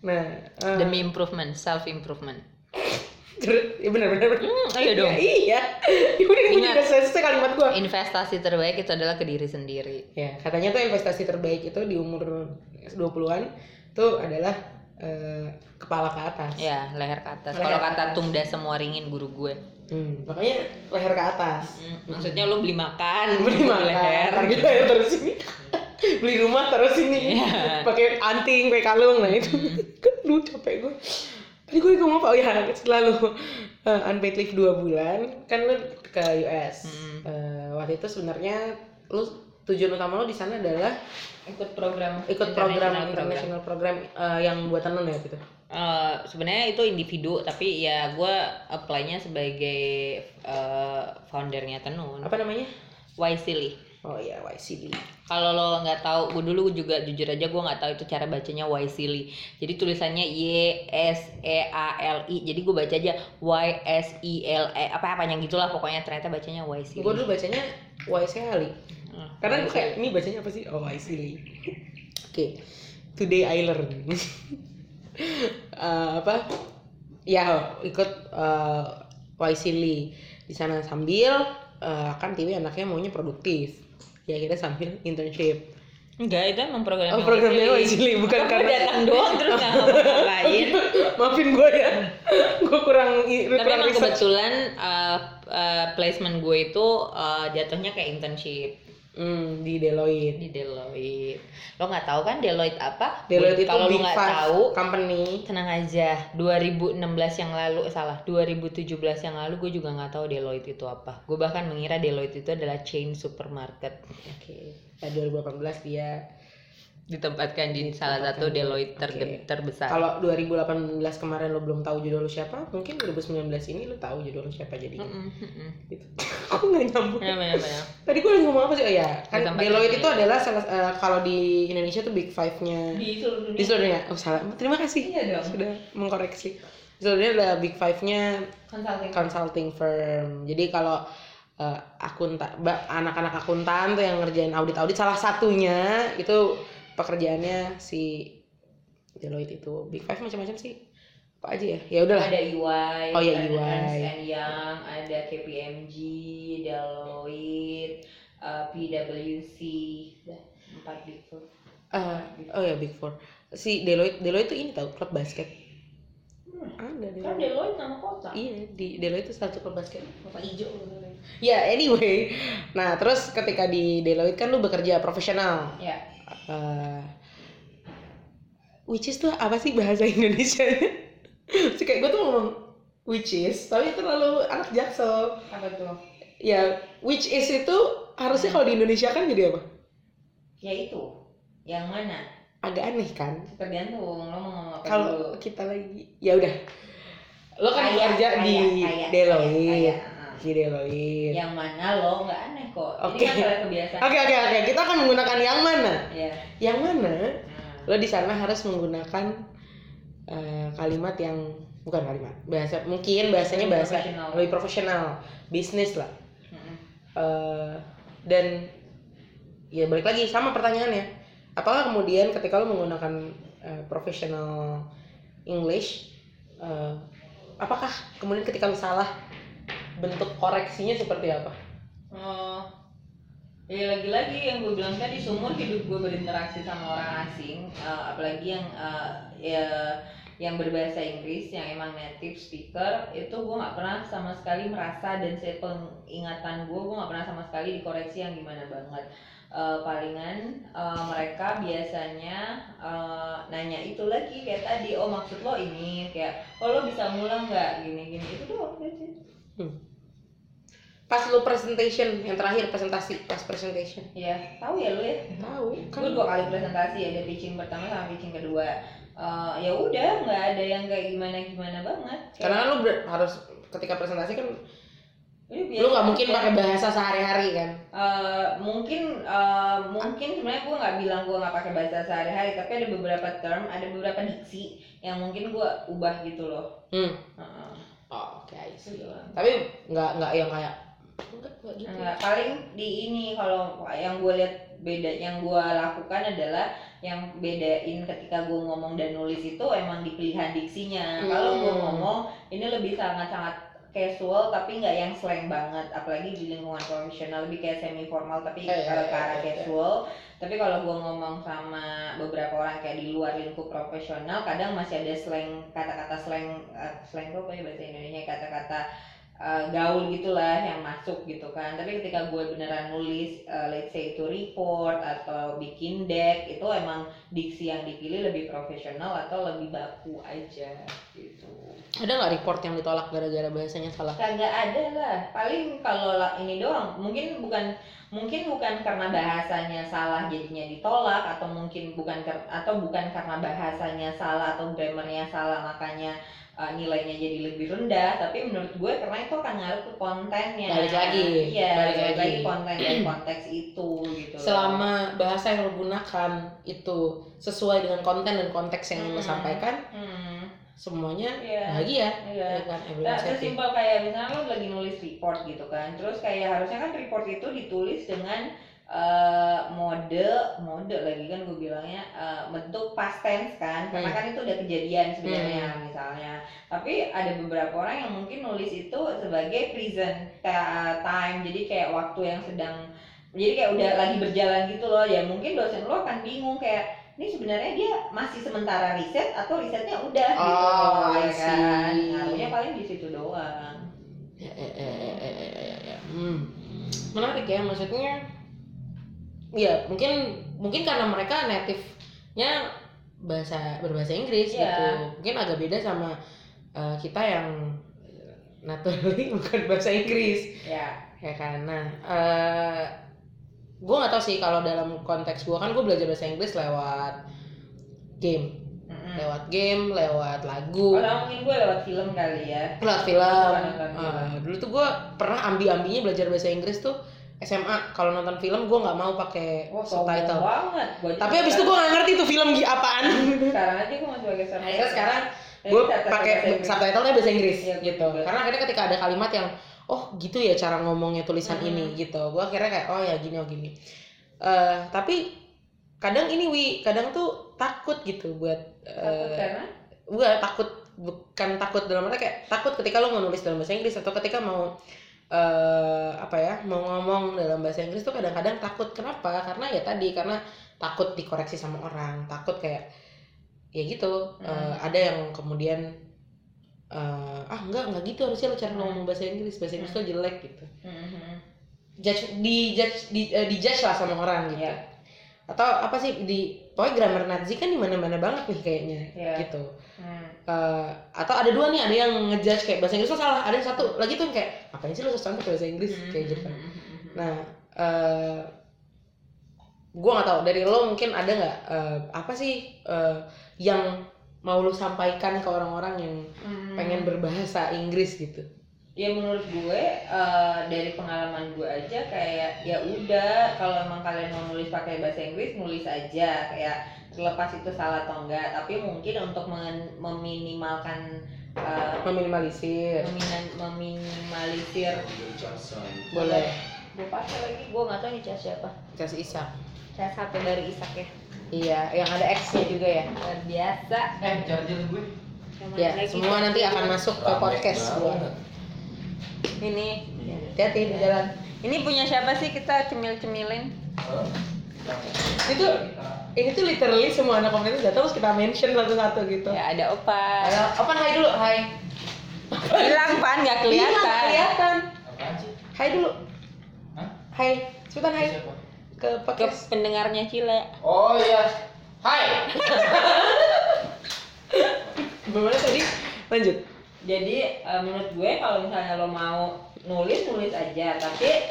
Nah, eh, demi improvement self improvement ya benar benar benar. Hmm, ayo dong. Iya, iya. Udah ini Ingat. juga selesai kalimat gua. investasi terbaik itu adalah ke diri sendiri Ya, katanya tuh investasi terbaik itu di umur 20-an tuh adalah eh, kepala ke atas. ya leher ke atas kalau kata tumda semua ringin guru gue Hmm, makanya leher ke atas. Hmm, maksudnya lu beli makan Beli makan, leher target leher terus ini. Beli rumah terus ini. Iya. Pakai anting, pakai kalung nah itu. Kan Duh, capek gue. Tadi gue ngomong apa? Oh ya, setelah lu eh, unpaid leave 2 bulan, kan lu ke US. Hmm. Eh, waktu itu sebenarnya lu tujuan utama lu di sana adalah ikut program ikut program international international program eh, yang buatan non ya gitu. Eh, sebenarnya itu individu tapi ya gue apply-nya sebagai eh, foundernya Tenun Apa namanya? Wisely Oh iya, YCD. kalau lo nggak tahu gue dulu juga jujur aja gue nggak tahu itu cara bacanya Wisely jadi tulisannya Y S E A L I jadi gue baca aja Y S I L E apa apanya gitulah pokoknya ternyata bacanya Wisely Gue dulu bacanya Y sekali. Hmm, Karena gue kayak ini bacanya apa sih? Oh, YCD. Oke. Today I learn. Eh, apa? Ya, ikut uh, YCD di sana sambil eh, kan Tiwi anaknya maunya produktif. Ya kita sambil internship. enggak itu emang programnya Oh, programnya bukan karena datang doang terus nggak ngapa-ngapain Maafin gue ya. gue kurang tapi kurang emang research. kebetulan uh, uh, placement gue itu uh, jatuhnya kayak internship Hmm, di Deloitte. di Deloitte lo nggak tahu kan Deloitte apa Deloitte itu kalau lo nggak tahu company. tenang aja 2016 yang lalu salah 2017 yang lalu gue juga nggak tahu Deloitte itu apa gue bahkan mengira Deloitte itu adalah chain supermarket Oke. Nah, 2018 dia ditempatkan di salah satu Deloitte ter- oke. terbesar kalau 2018 kemarin lo belum tahu judul lo siapa, mungkin 2019 ini lo tahu judul lo siapa jadi. Mm-mm, mm-mm. Gitu. Aku nggak nyambung. Ya, benar, benar. Tadi gue lagi ngomong apa sih? Oh ya, kan Ditempatkan Deloitte di- itu adalah salah eh, kalau di Indonesia tuh big five-nya di seluruh di dunia seluruh dunia. Oh salah. Terima kasih. Iya dong. Sudah mengkoreksi. Di seluruh dunia adalah big five-nya consulting consulting firm. Jadi kalau eh, akuntan, anak-anak akuntan tuh yang ngerjain audit-audit salah satunya itu pekerjaannya si Deloitte itu. Big five macam-macam sih. Apa aja ya? Ya udahlah. ada EY, Oh, ada EY. Ernst and Young, ada KPMG, Deloitte, uh, PwC, Udah, empat big four. Eh, oh ya Big Four. Si Deloitte, Deloitte itu ini tahu klub basket. Ada Kan Deloitte. Deloitte nama kota. Iya, di Deloitte itu satu klub basket. Kota hijau. Ya, anyway. Nah, terus ketika di Deloitte kan lu bekerja profesional. Ya. Eh, which is tuh apa sih bahasa Indonesia? Terus kayak gue tuh ngomong which is tapi terlalu anak jaksel. Apa tuh? ya which is itu harusnya kalau di Indonesia kan jadi apa? Ya itu. Yang mana? agak aneh kan? Tergantung lo mau ngomong apa kalau kita lagi ya udah. Lo kan Kaya, kerja kaya, di Deloitte kaya. di Deloitte Yang mana lo nggak aneh kok. Oke. Ini masalah kebiasaan. oke oke oke kita akan menggunakan yang mana Ya. yang mana Nah. lo di sana harus menggunakan eh, kalimat yang bukan kalimat bahasa mungkin bahasanya Lebih bahasa profesional. lebih profesional bisnis lah. Eh, dan ya balik lagi sama pertanyaannya apakah kemudian ketika lo menggunakan eh, professional English eh, apakah kemudian ketika lo salah bentuk koreksinya seperti apa? Oh, ya lagi-lagi yang gue bilang tadi seumur hidup gue berinteraksi sama orang asing, eh, apalagi yang eh, ya yang berbahasa Inggris yang emang native speaker itu gue nggak pernah sama sekali merasa dan saya pengingatan gue gue nggak pernah sama sekali dikoreksi yang gimana banget. Eh, palingan eh, mereka biasanya eh, nanya itu lagi kayak tadi oh maksud lo ini? Kayak oh lo bisa ngulang nggak? Gini gini itu doang that's it. pas lo presentation yang terakhir presentasi pas presentation. Ya tahu ya lo ya? Tahu gue dua kali presentasi ada pitching pertama sama pitching kedua. Eh, ya udah nggak ada yang kayak gimana gimana banget. Karena kan lo ber- harus ketika presentasi kan biasa lo nggak mungkin pakai bahasa sehari-hari kan? Eh, mungkin eh, mungkin sebenarnya gue nggak bilang gue nggak pakai bahasa sehari-hari tapi ada beberapa term ada beberapa diksi yang mungkin gue ubah gitu loh. Hmm. Heeh. Oh, oke. Gitu. tapi nggak nggak yang kayak enggak enggak gitu Enggak, paling di ini kalau yang gue lihat beda yang gue lakukan adalah yang bedain ketika gue ngomong dan nulis itu emang di pilihan diksinya. Kalau gue Hmm. ngomong ini lebih sangat-sangat casual tapi nggak yang slang banget, apalagi di lingkungan profesional lebih kayak semi formal tapi Eh, eh, ke arah eh, eh, casual. Tapi kalau gue ngomong sama beberapa orang kayak di luar lingkup profesional, kadang masih ada slang kata-kata slang eh, slang itu apa ya bahasa Indonesia? Kata-kata uh, gaul gitulah yang masuk gitu kan. Tapi ketika gue beneran nulis uh, let's say itu report atau bikin deck itu emang diksi yang dipilih lebih profesional atau lebih baku aja gitu. Ada nggak report yang ditolak gara-gara bahasanya salah? Kagak ada lah. Paling kalau la- ini doang. Mungkin bukan mungkin bukan karena bahasanya salah jadinya ditolak atau mungkin bukan ker- atau bukan karena bahasanya salah atau grammarnya salah makanya uh, nilainya jadi lebih rendah tapi menurut gue karena itu akan ngaruh ke kontennya Balik lagi, iya balik balik lagi. lagi konten dan konteks itu gitu loh. selama bahasa yang lo gunakan itu sesuai dengan konten dan konteks yang lo Hmm. sampaikan hmm, semuanya Iya. bahagia iya ya kan Nah, happy. sesimpel kayak misalnya lo lagi nulis report gitu kan, terus kayak harusnya kan report itu ditulis dengan eh, mode mode lagi kan gue bilangnya eh, bentuk past tense kan, karena Hmm. kan itu udah kejadian sebenarnya misalnya. Tapi ada beberapa orang yang mungkin nulis itu sebagai present time, jadi kayak waktu yang sedang jadi kayak udah lagi berjalan gitu loh ya mungkin dosen lo akan bingung kayak ini sebenarnya dia masih sementara riset atau risetnya udah gitu Oh, ya kan ngaruhnya paling di situ doang Ya, ya, ya, ya, ya, ya, ya, ya. Hmm. menarik ya maksudnya Iya, mungkin mungkin karena mereka native-nya bahasa berbahasa Inggris Iya. gitu. Mungkin agak beda sama eh, kita yang naturally bukan bahasa Inggris ya ya kan. Nah, eh gue nggak tahu sih kalau dalam konteks gue kan gue belajar bahasa Inggris lewat game, Mm-mm. lewat game, lewat lagu, Kalau mungkin gue lewat film kali ya. lewat film. Eh, dulu tuh gue pernah ambi-ambinya belajar bahasa Inggris tuh SMA. Kalau nonton film gue nggak mau pakai sombong subtitle. banget. Gua Tapi abis itu gue gak ngerti tuh film apaan. sekarang aja gue masih pakai subtitle. Akhirnya sekarang gue pakai bahasa Inggris. subtitlenya bahasa Inggris gitu. betul. Karena akhirnya ketika ada kalimat yang oh gitu ya cara ngomongnya tulisan Mhm. ini gitu. Gue akhirnya kayak oh ya gini oh gini. Eh tapi kadang ini wi kadang tuh takut gitu buat Takut eh karena gue takut bukan takut dalam arti kayak takut ketika lo mau nulis dalam bahasa Inggris atau ketika mau eh apa ya mau ngomong dalam bahasa Inggris tuh kadang-kadang takut kenapa karena ya tadi karena takut dikoreksi sama orang takut kayak ya gitu Hmm. eh, ada yang kemudian eh, ah enggak enggak gitu harusnya lo cara Hmm. ngomong bahasa Inggris bahasa Inggris tuh jelek gitu Mhm. judge di judge di, eh, dijudge lah sama orang gitu Iya. atau apa sih di pokoknya grammar Nazi kan di mana-mana banget nih kayaknya Iya. gitu Hmm. Eh, atau ada dua nih ada yang ngejudge kayak bahasa Inggris lo salah ada yang satu lagi tuh yang kayak ngapain sih lo susah pakai bahasa Inggris kayak gitu kan Mhm. nah eh gue nggak tahu dari lo mungkin ada nggak eh, apa sih eh, yang mau lo sampaikan ke orang-orang yang Mhm. pengen berbahasa Inggris gitu? Ya menurut gue eh, dari pengalaman gue aja kayak ya udah kalau emang kalian mau nulis pakai bahasa Inggris nulis aja. Kayak terlepas itu salah atau enggak tapi mungkin untuk men- meminimalkan eh, meminimalisir. memina- meminimalisir. Boleh. Gue pakai lagi. Gue nggak tahu nih cas siapa. Cas Isak. Cas satu dari Isak ya iya yang ada X-nya juga ya. Luar biasa. Eh, charger gue. Ya semua nanti akan masuk ke podcast gue ini. Hati-hati di jalan. Ini punya siapa sih kita cemil cemilin itu ini tuh literally semua anak komunitas datang terus kita mention satu-satu gitu. Ya ada opa. Ayo, open hai dulu, hai. hilang pan nggak Iya, kelihatan. kelihatan. Apaan sih? Hai dulu. Hah? Hai, cepetan hai Ke ke podcast. pendengarnya Cile Oh iya. Hai. Gimana tadi? Lanjut. jadi eh, menurut gue kalau misalnya lo mau nulis nulis aja tapi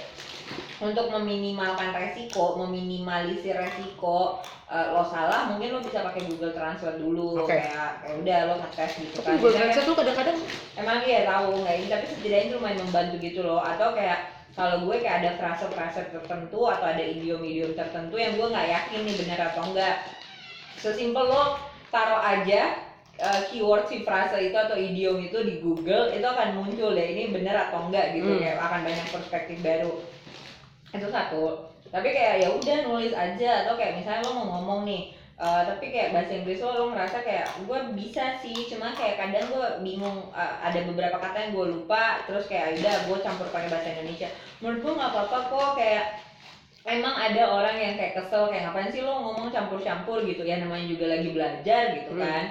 untuk meminimalkan resiko meminimalisir resiko eh, lo salah mungkin lo bisa pakai Google Translate dulu Oke. kayak kayak udah lo ngetes gitu Tapi kan Google Translate tuh kadang-kadang emang iya tahu nggak ini tapi setidaknya itu lumayan membantu gitu loh atau kayak kalau gue kayak ada frase-frase tertentu atau ada idiom-idiom tertentu yang gue nggak yakin nih benar atau enggak sesimpel lo taruh aja uh, keyword si frase itu atau idiom itu di Google itu akan muncul deh ini benar atau enggak gitu Hmm. kayak akan banyak perspektif baru. Itu satu. Tapi kayak ya udah nulis aja atau kayak misalnya lo mau ngomong nih uh, tapi kayak bahasa Inggris lo lo ngerasa kayak gue bisa sih cuma kayak kadang gue bingung uh, ada beberapa kata yang gue lupa terus kayak udah gue campur pakai bahasa Indonesia. Menurut gue nggak apa-apa kok kayak emang ada orang yang kayak kesel kayak ngapain sih lo ngomong campur-campur? gitu. Ya namanya juga lagi belajar gitu Hmm. kan.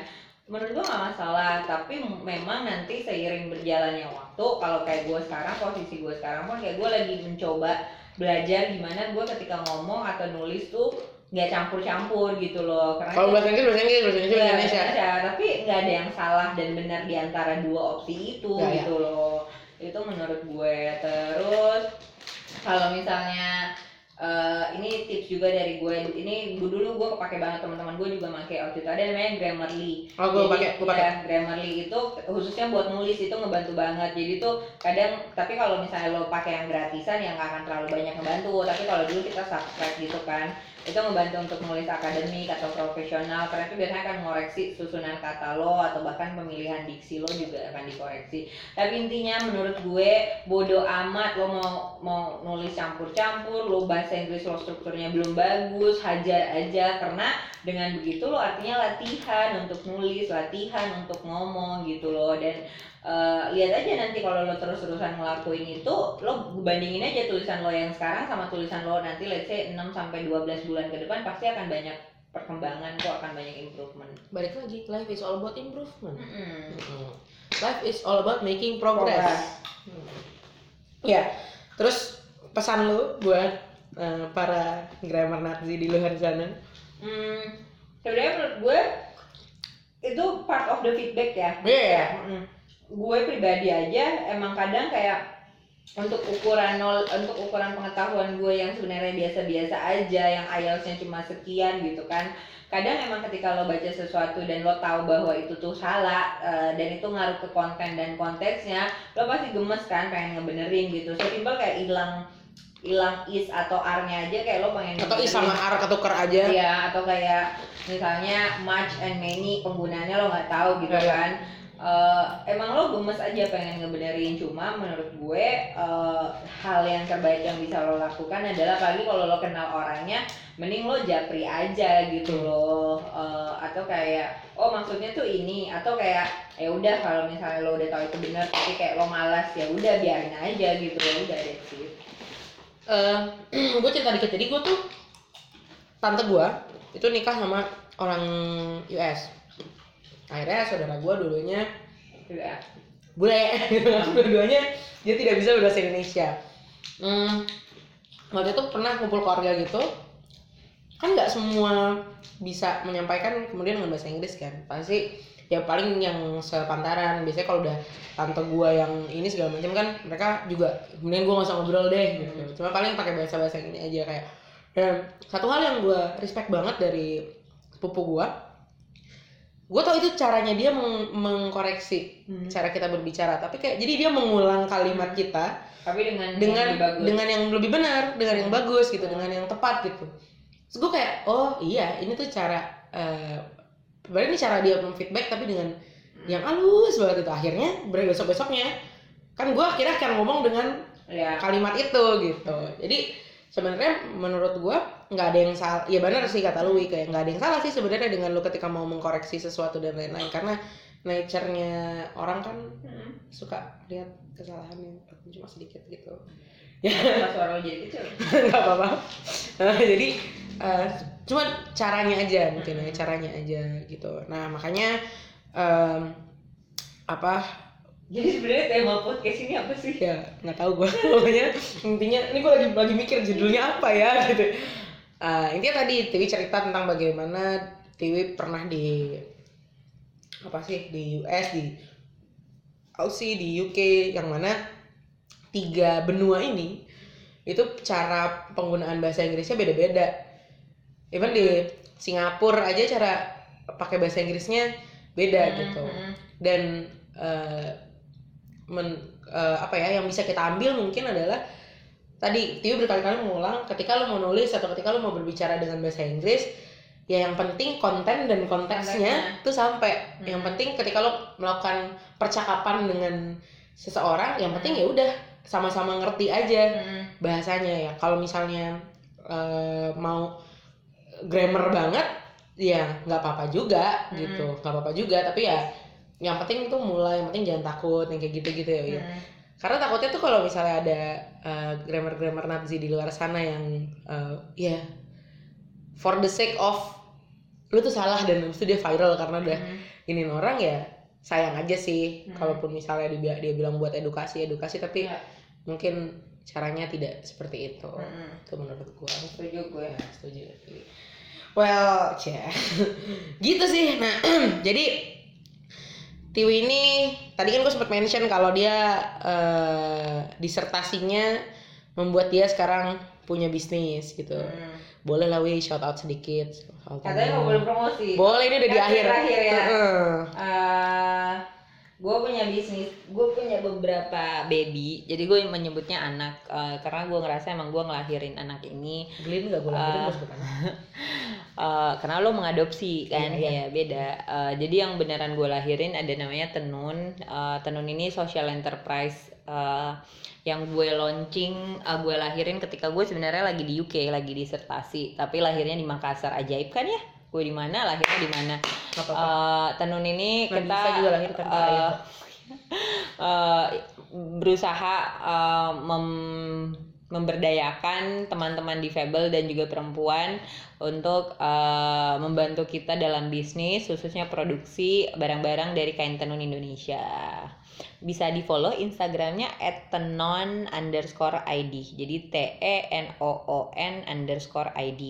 Menurut gua nggak masalah tapi memang nanti seiring berjalannya waktu kalau kayak gue sekarang posisi gue sekarang pun kayak gue lagi mencoba belajar gimana gue ketika ngomong atau nulis tuh nggak campur-campur gitu loh karena kalau bahasa Inggris bahasa Inggris bahasa Indonesia Iya, bahasa Indonesia. tapi nggak ada yang salah dan benar di antara dua opsi itu Ya, ya. gitu loh itu menurut gue terus kalau misalnya eh, ini tips juga dari gue ini gue dulu gue kepake banget teman-teman gue juga pakai waktu itu ada namanya Grammarly Oh, gue pakai, gue pakai. ya, Grammarly itu khususnya buat nulis itu ngebantu banget. Jadi tuh kadang tapi kalau misalnya lo pakai yang gratisan yang nggak akan terlalu banyak ngebantu. Tapi kalau dulu kita subscribe gitu kan, itu ngebantu untuk nulis akademik atau profesional. Karena itu biasanya akan ngoreksi susunan kata lo atau bahkan pemilihan diksi lo juga akan dikoreksi. Tapi intinya menurut gue bodoh amat lo mau mau nulis campur-campur, lo bahasa Inggris lo strukturnya belum bagus, hajar aja karena dengan begitu lo artinya latihan untuk nulis latihan untuk ngomong gitu loh dan eh, lihat aja nanti kalau lo terus-terusan ngelakuin itu lo bandingin aja tulisan lo yang sekarang sama tulisan lo nanti let's say 6 sampai 12 bulan ke depan pasti akan banyak perkembangan kok akan banyak improvement Balik lagi, life is all about improvement. Mm. Life is all about making progress. Progress. Hmm. Ya, terus pesan lu buat eh, para grammar Nazi di luar sana? Hmm, sebenarnya menurut gue itu part of the feedback ya. Iya ya. Mm. Gue pribadi aja emang kadang kayak untuk ukuran nol untuk ukuran pengetahuan gue yang sebenarnya biasa-biasa aja yang IELTS-nya cuma sekian gitu kan. Kadang emang ketika lo baca sesuatu dan lo tahu bahwa itu tuh salah eh, dan itu ngaruh ke konten dan konteksnya, lo pasti gemes kan pengen ngebenerin gitu. Sesimpel kayak hilang hilang is atau r-nya aja kayak lo pengen Atau is sama R ketuker aja? Iya, atau kayak misalnya much and many penggunaannya lo nggak tahu gitu Iya. kan. Eh, emang lo gemes aja pengen ngebenerin cuma menurut gue eh, hal yang terbaik yang bisa lo lakukan adalah apalagi kalau lo kenal orangnya mending lo japri aja gitu loh. Eh, atau kayak oh maksudnya tuh ini atau kayak ya udah kalau misalnya lo udah tahu itu benar tapi kayak lo malas ya udah biarin aja gitu lo udah that's it. eh gue cerita dikit. Jadi gue tuh tante gue itu nikah sama orang US akhirnya saudara gue dulunya bule. Dua-duanya dia tidak bisa berbahasa Indonesia. Hmm, waktu itu pernah kumpul keluarga gitu. Kan nggak semua bisa menyampaikan kemudian dengan bahasa Inggris kan. Pasti ya paling yang sepantaran biasanya kalau udah tante gua yang ini segala macam kan mereka juga kemudian gua nggak usah ngobrol deh gitu. Cuma paling pakai bahasa bahasa ini aja kayak. Dan satu hal yang gua respect banget dari sepupu gua gue tau itu caranya dia meng- mengkoreksi Hmm. cara kita berbicara tapi kayak jadi dia mengulang kalimat kita Tapi dengan dengan yang lebih bagus. dengan yang lebih benar dengan yang bagus gitu dengan yang tepat gitu. Terus gue kayak oh iya ini tuh cara eh berarti ini cara dia memfeedback tapi dengan yang halus banget itu akhirnya besok besoknya kan gue akhirnya akan ngomong dengan ya kalimat itu gitu. Jadi sebenarnya menurut gua nggak ada yang salah. Ya benar sih kata Lui kayak nggak ada yang salah sih sebenarnya dengan lu ketika mau mengkoreksi sesuatu dan lain-lain. Karena nature-nya orang kan Hmm. suka lihat kesalahannya walaupun cuma sedikit gitu. Ya suara jadi kecil. nggak apa-apa. Nah, jadi eh, cuma caranya aja mungkin ya caranya aja gitu. Nah makanya em, apa? Jadi sebenarnya tema podcast ini apa sih? ya nggak tahu gue pokoknya intinya ini gue lagi lagi mikir judulnya apa ya gitu Eh, intinya tadi Tiwi cerita tentang bagaimana Tiwi pernah di apa sih di US di Aussie di UK yang mana tiga benua ini itu cara penggunaan bahasa Inggrisnya beda-beda. Even di Singapura aja cara pakai bahasa Inggrisnya beda gitu. Hmm, dan eh, men- eh, apa ya yang bisa kita ambil mungkin adalah tadi Tio berkali-kali mengulang ketika lo mau nulis atau ketika lo mau berbicara dengan bahasa Inggris ya yang penting konten dan konteksnya Konteksnya. tuh sampai yang Hmm. penting ketika lo melakukan percakapan dengan seseorang yang penting ya udah sama-sama ngerti aja Hmm. bahasanya ya kalau misalnya eh, mau grammar banget ya nggak apa-apa juga Hmm. gitu nggak apa-apa juga tapi ya yang penting itu mulai yang penting jangan takut yang kayak gitu-gitu ya, ya. Karena takutnya tuh kalau misalnya ada eh, grammar-grammar Nazi di luar sana yang eh, ya for the sake of lu tuh salah dan habis itu dia viral karena udah Hmm. iniin orang ya sayang aja sih Hmm. kalaupun misalnya dia, dia bilang buat edukasi edukasi tapi Ya. mungkin caranya tidak seperti itu Hmm. itu menurut gua Setuju gue. ya setuju well cia gitu sih nah jadi Tiwi ini tadi kan gue sempat mention kalau dia eh, disertasinya membuat dia sekarang punya bisnis gitu Hmm. boleh lah Wi shout out sedikit Katanya mau boleh promosi. boleh ini udah di akhir terakhir ya. Heeh. Gue punya bisnis, gue punya beberapa baby, jadi gue menyebutnya anak eh, karena gue ngerasa emang gue ngelahirin anak ini Glin gak gue lahirin Ah. anak. eh, karena lo mengadopsi kan, Iya, iya. ya beda. Eh, jadi yang beneran gue lahirin ada namanya Tenun. Eh, Tenun ini social enterprise eh, yang gue launching, eh, gue lahirin ketika gue sebenarnya lagi di UK, lagi disertasi, tapi lahirnya di Makassar ajaib kan ya? Gue di mana, lahirnya di mana? Eh, tenun ini Nggak kita bisa juga lahir tanpa ayah. eh, berusaha eh, mem- memberdayakan teman-teman difabel dan juga perempuan untuk eh, membantu kita dalam bisnis khususnya produksi barang-barang dari kain tenun Indonesia. Bisa di follow Instagramnya @tenon underscore id. Jadi T E N O O N underscore id.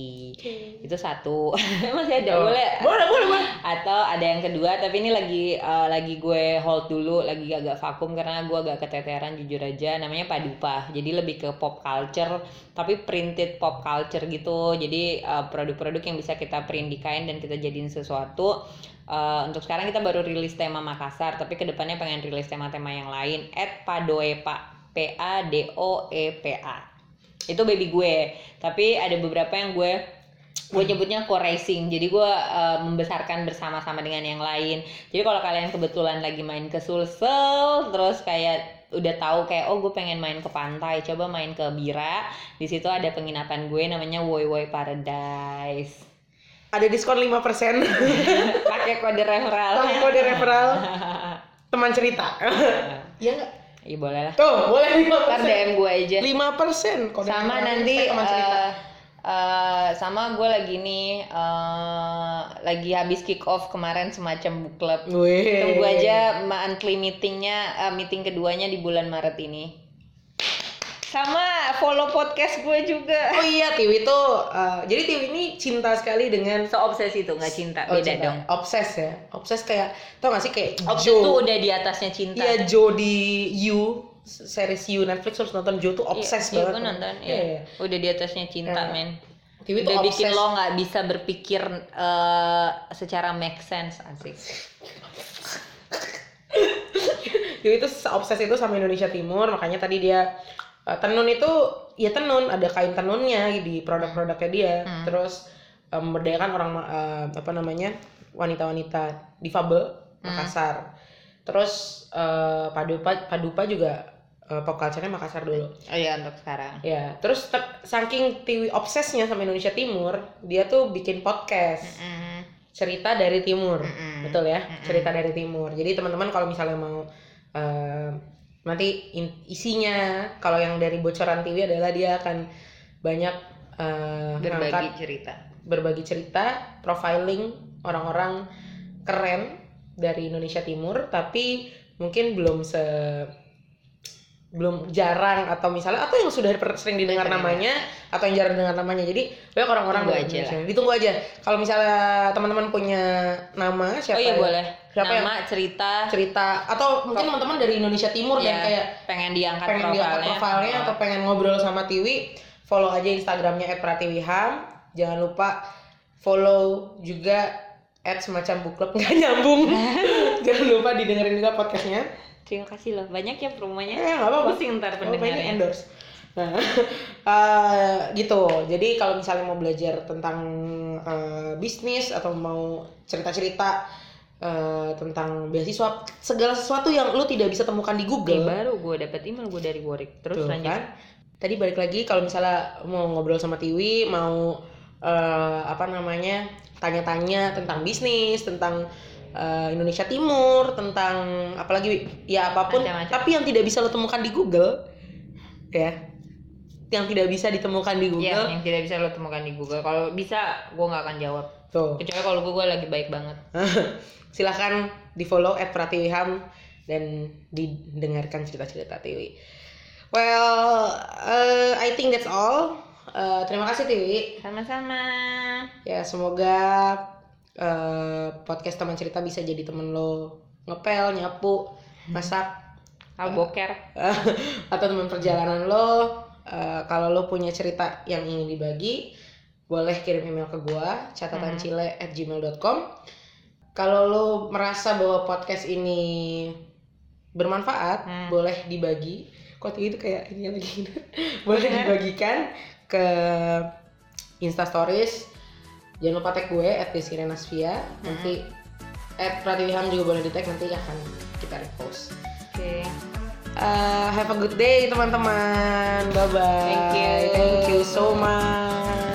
Itu satu. Masih ada Oh. boleh? Boleh, boleh, boleh. atau ada yang kedua tapi ini lagi eh, lagi gue hold dulu lagi agak vakum karena gue agak keteteran jujur aja namanya padupa jadi lebih ke pop culture tapi printed pop culture gitu jadi eh, produk-produk yang bisa kita print di kain dan kita jadiin sesuatu Eh, untuk sekarang kita baru rilis tema Makassar tapi ke depannya pengen rilis tema-tema yang lain. At padoepa p a d o e p a. Itu baby gue tapi ada beberapa yang gue gue nyebutnya co-racing. Jadi gue uh, membesarkan bersama-sama dengan yang lain. Jadi kalau kalian kebetulan lagi main ke Sulsel terus kayak udah tahu kayak oh gue pengen main ke pantai coba main ke Bira. Di situ ada penginapan gue namanya Woi Woi Paradise Ada diskon 5% pakai kode referral Pakai kode referral teman cerita. Iya enggak? Iya boleh lah Tuh, boleh 5%. ntar DM gue aja 5% kode sama nanti teman cerita. eh, eh, sama gue lagi nih eh, lagi habis kick off kemarin semacam book club Wih. tunggu aja monthly meetingnya eh, meeting keduanya di bulan Maret ini sama follow podcast gue juga Oh iya, Tiwi itu eh, jadi Tiwi ini cinta sekali dengan seobses itu nggak cinta Oh, beda cinta. dong Obses ya. Obses kayak tau gak sih kayak obses Joe. tuh udah di atasnya cinta Iya Joe di You series You Netflix harus nonton Joe tuh obses iya, banget. gue nonton Iya, iya. iya. udah di atasnya cinta Iya. men Tiwi tuh udah bikin obses. lo nggak bisa berpikir eh, secara make sense asik Tiwi itu obses itu sama Indonesia Timur, makanya tadi dia eh, tenun itu ya tenun, ada kain tenunnya di produk-produknya dia. Hmm. Terus memberdayakan orang eh, apa namanya? wanita-wanita difabel Hmm. Makassar. Terus eh, Padupa Padupa juga pop culture-nya Makassar dulu. oh iya untuk sekarang Ya, terus tep- saking Tiwi obsesnya sama Indonesia Timur, dia tuh bikin podcast Mm-mm. cerita dari Timur, Mm-mm. betul ya, Mm-mm. cerita dari Timur. Jadi teman-teman kalau misalnya mau eh, nanti in- isinya, kalau yang dari bocoran Tiwi adalah dia akan banyak eh, berbagi ngangkat cerita. berbagi cerita, profiling orang-orang keren dari Indonesia Timur, tapi mungkin belum se belum jarang atau misalnya atau yang sudah sering didengar namanya atau yang jarang dengar namanya. Jadi banyak orang-orang Tunggu aja Indonesia. ditunggu aja. Kalau misalnya teman-teman punya nama siapa oh iya ya? boleh. Siapa yang- nama cerita. Cerita. Atau mungkin teman-teman dari Indonesia Timur dan ya, kayak pengen diangkat pengen diangkat profilnya. profilnya atau pengen ngobrol sama Tiwi follow aja instagramnya @pratiwiham. Jangan lupa follow juga at semacam book club nggak nyambung. Jangan lupa didengerin juga podcastnya terima kasih loh. Banyak ya promanya eh nggak apa-apa. Pusing ntar Oh, ini pendengarnya. endorse. Nah eh, gitu. Jadi kalau misalnya mau belajar tentang eh, bisnis atau mau cerita-cerita eh, tentang beasiswa segala sesuatu yang lu tidak bisa temukan di Google. Baru gue dapet email gue dari Warwick. Terus Tuh, lanjut. kan? Tadi balik lagi kalau misalnya mau ngobrol sama Tiwi, mau eh, apa namanya tanya-tanya tentang bisnis, tentang eh, Indonesia Timur, tentang apalagi ya apa pun, Macam-macam. tapi yang tidak bisa lo temukan di Google, ya, yang tidak bisa ditemukan di ya Google, yang tidak bisa lo temukan di Google kalau bisa gue nggak akan jawab tuh kecuali kalau gue lagi baik banget silahkan di follow at Pratiwiham dan didengarkan cerita-cerita Tiwi. Well, uh, I think that's all. Uh, terima kasih Tiwi. sama-sama Ya semoga uh, podcast teman cerita bisa jadi temen lo ngepel, nyapu, masak, al boker atau teman perjalanan lo. Uh, kalau lo punya cerita yang ingin dibagi, boleh kirim email ke gua catatancile at gmail.com. Kalau lo merasa bahwa podcast ini bermanfaat, Hmm. boleh dibagi. Kok itu kayak ini lagi boleh dibagikan ke Insta Stories. Jangan lupa tag gue at Desirenasvia. Nanti at Pratiwiham juga boleh di tag nanti akan kita repost. oke Uh, have a good day teman-teman. Bye bye. Thank you. Thank you so much.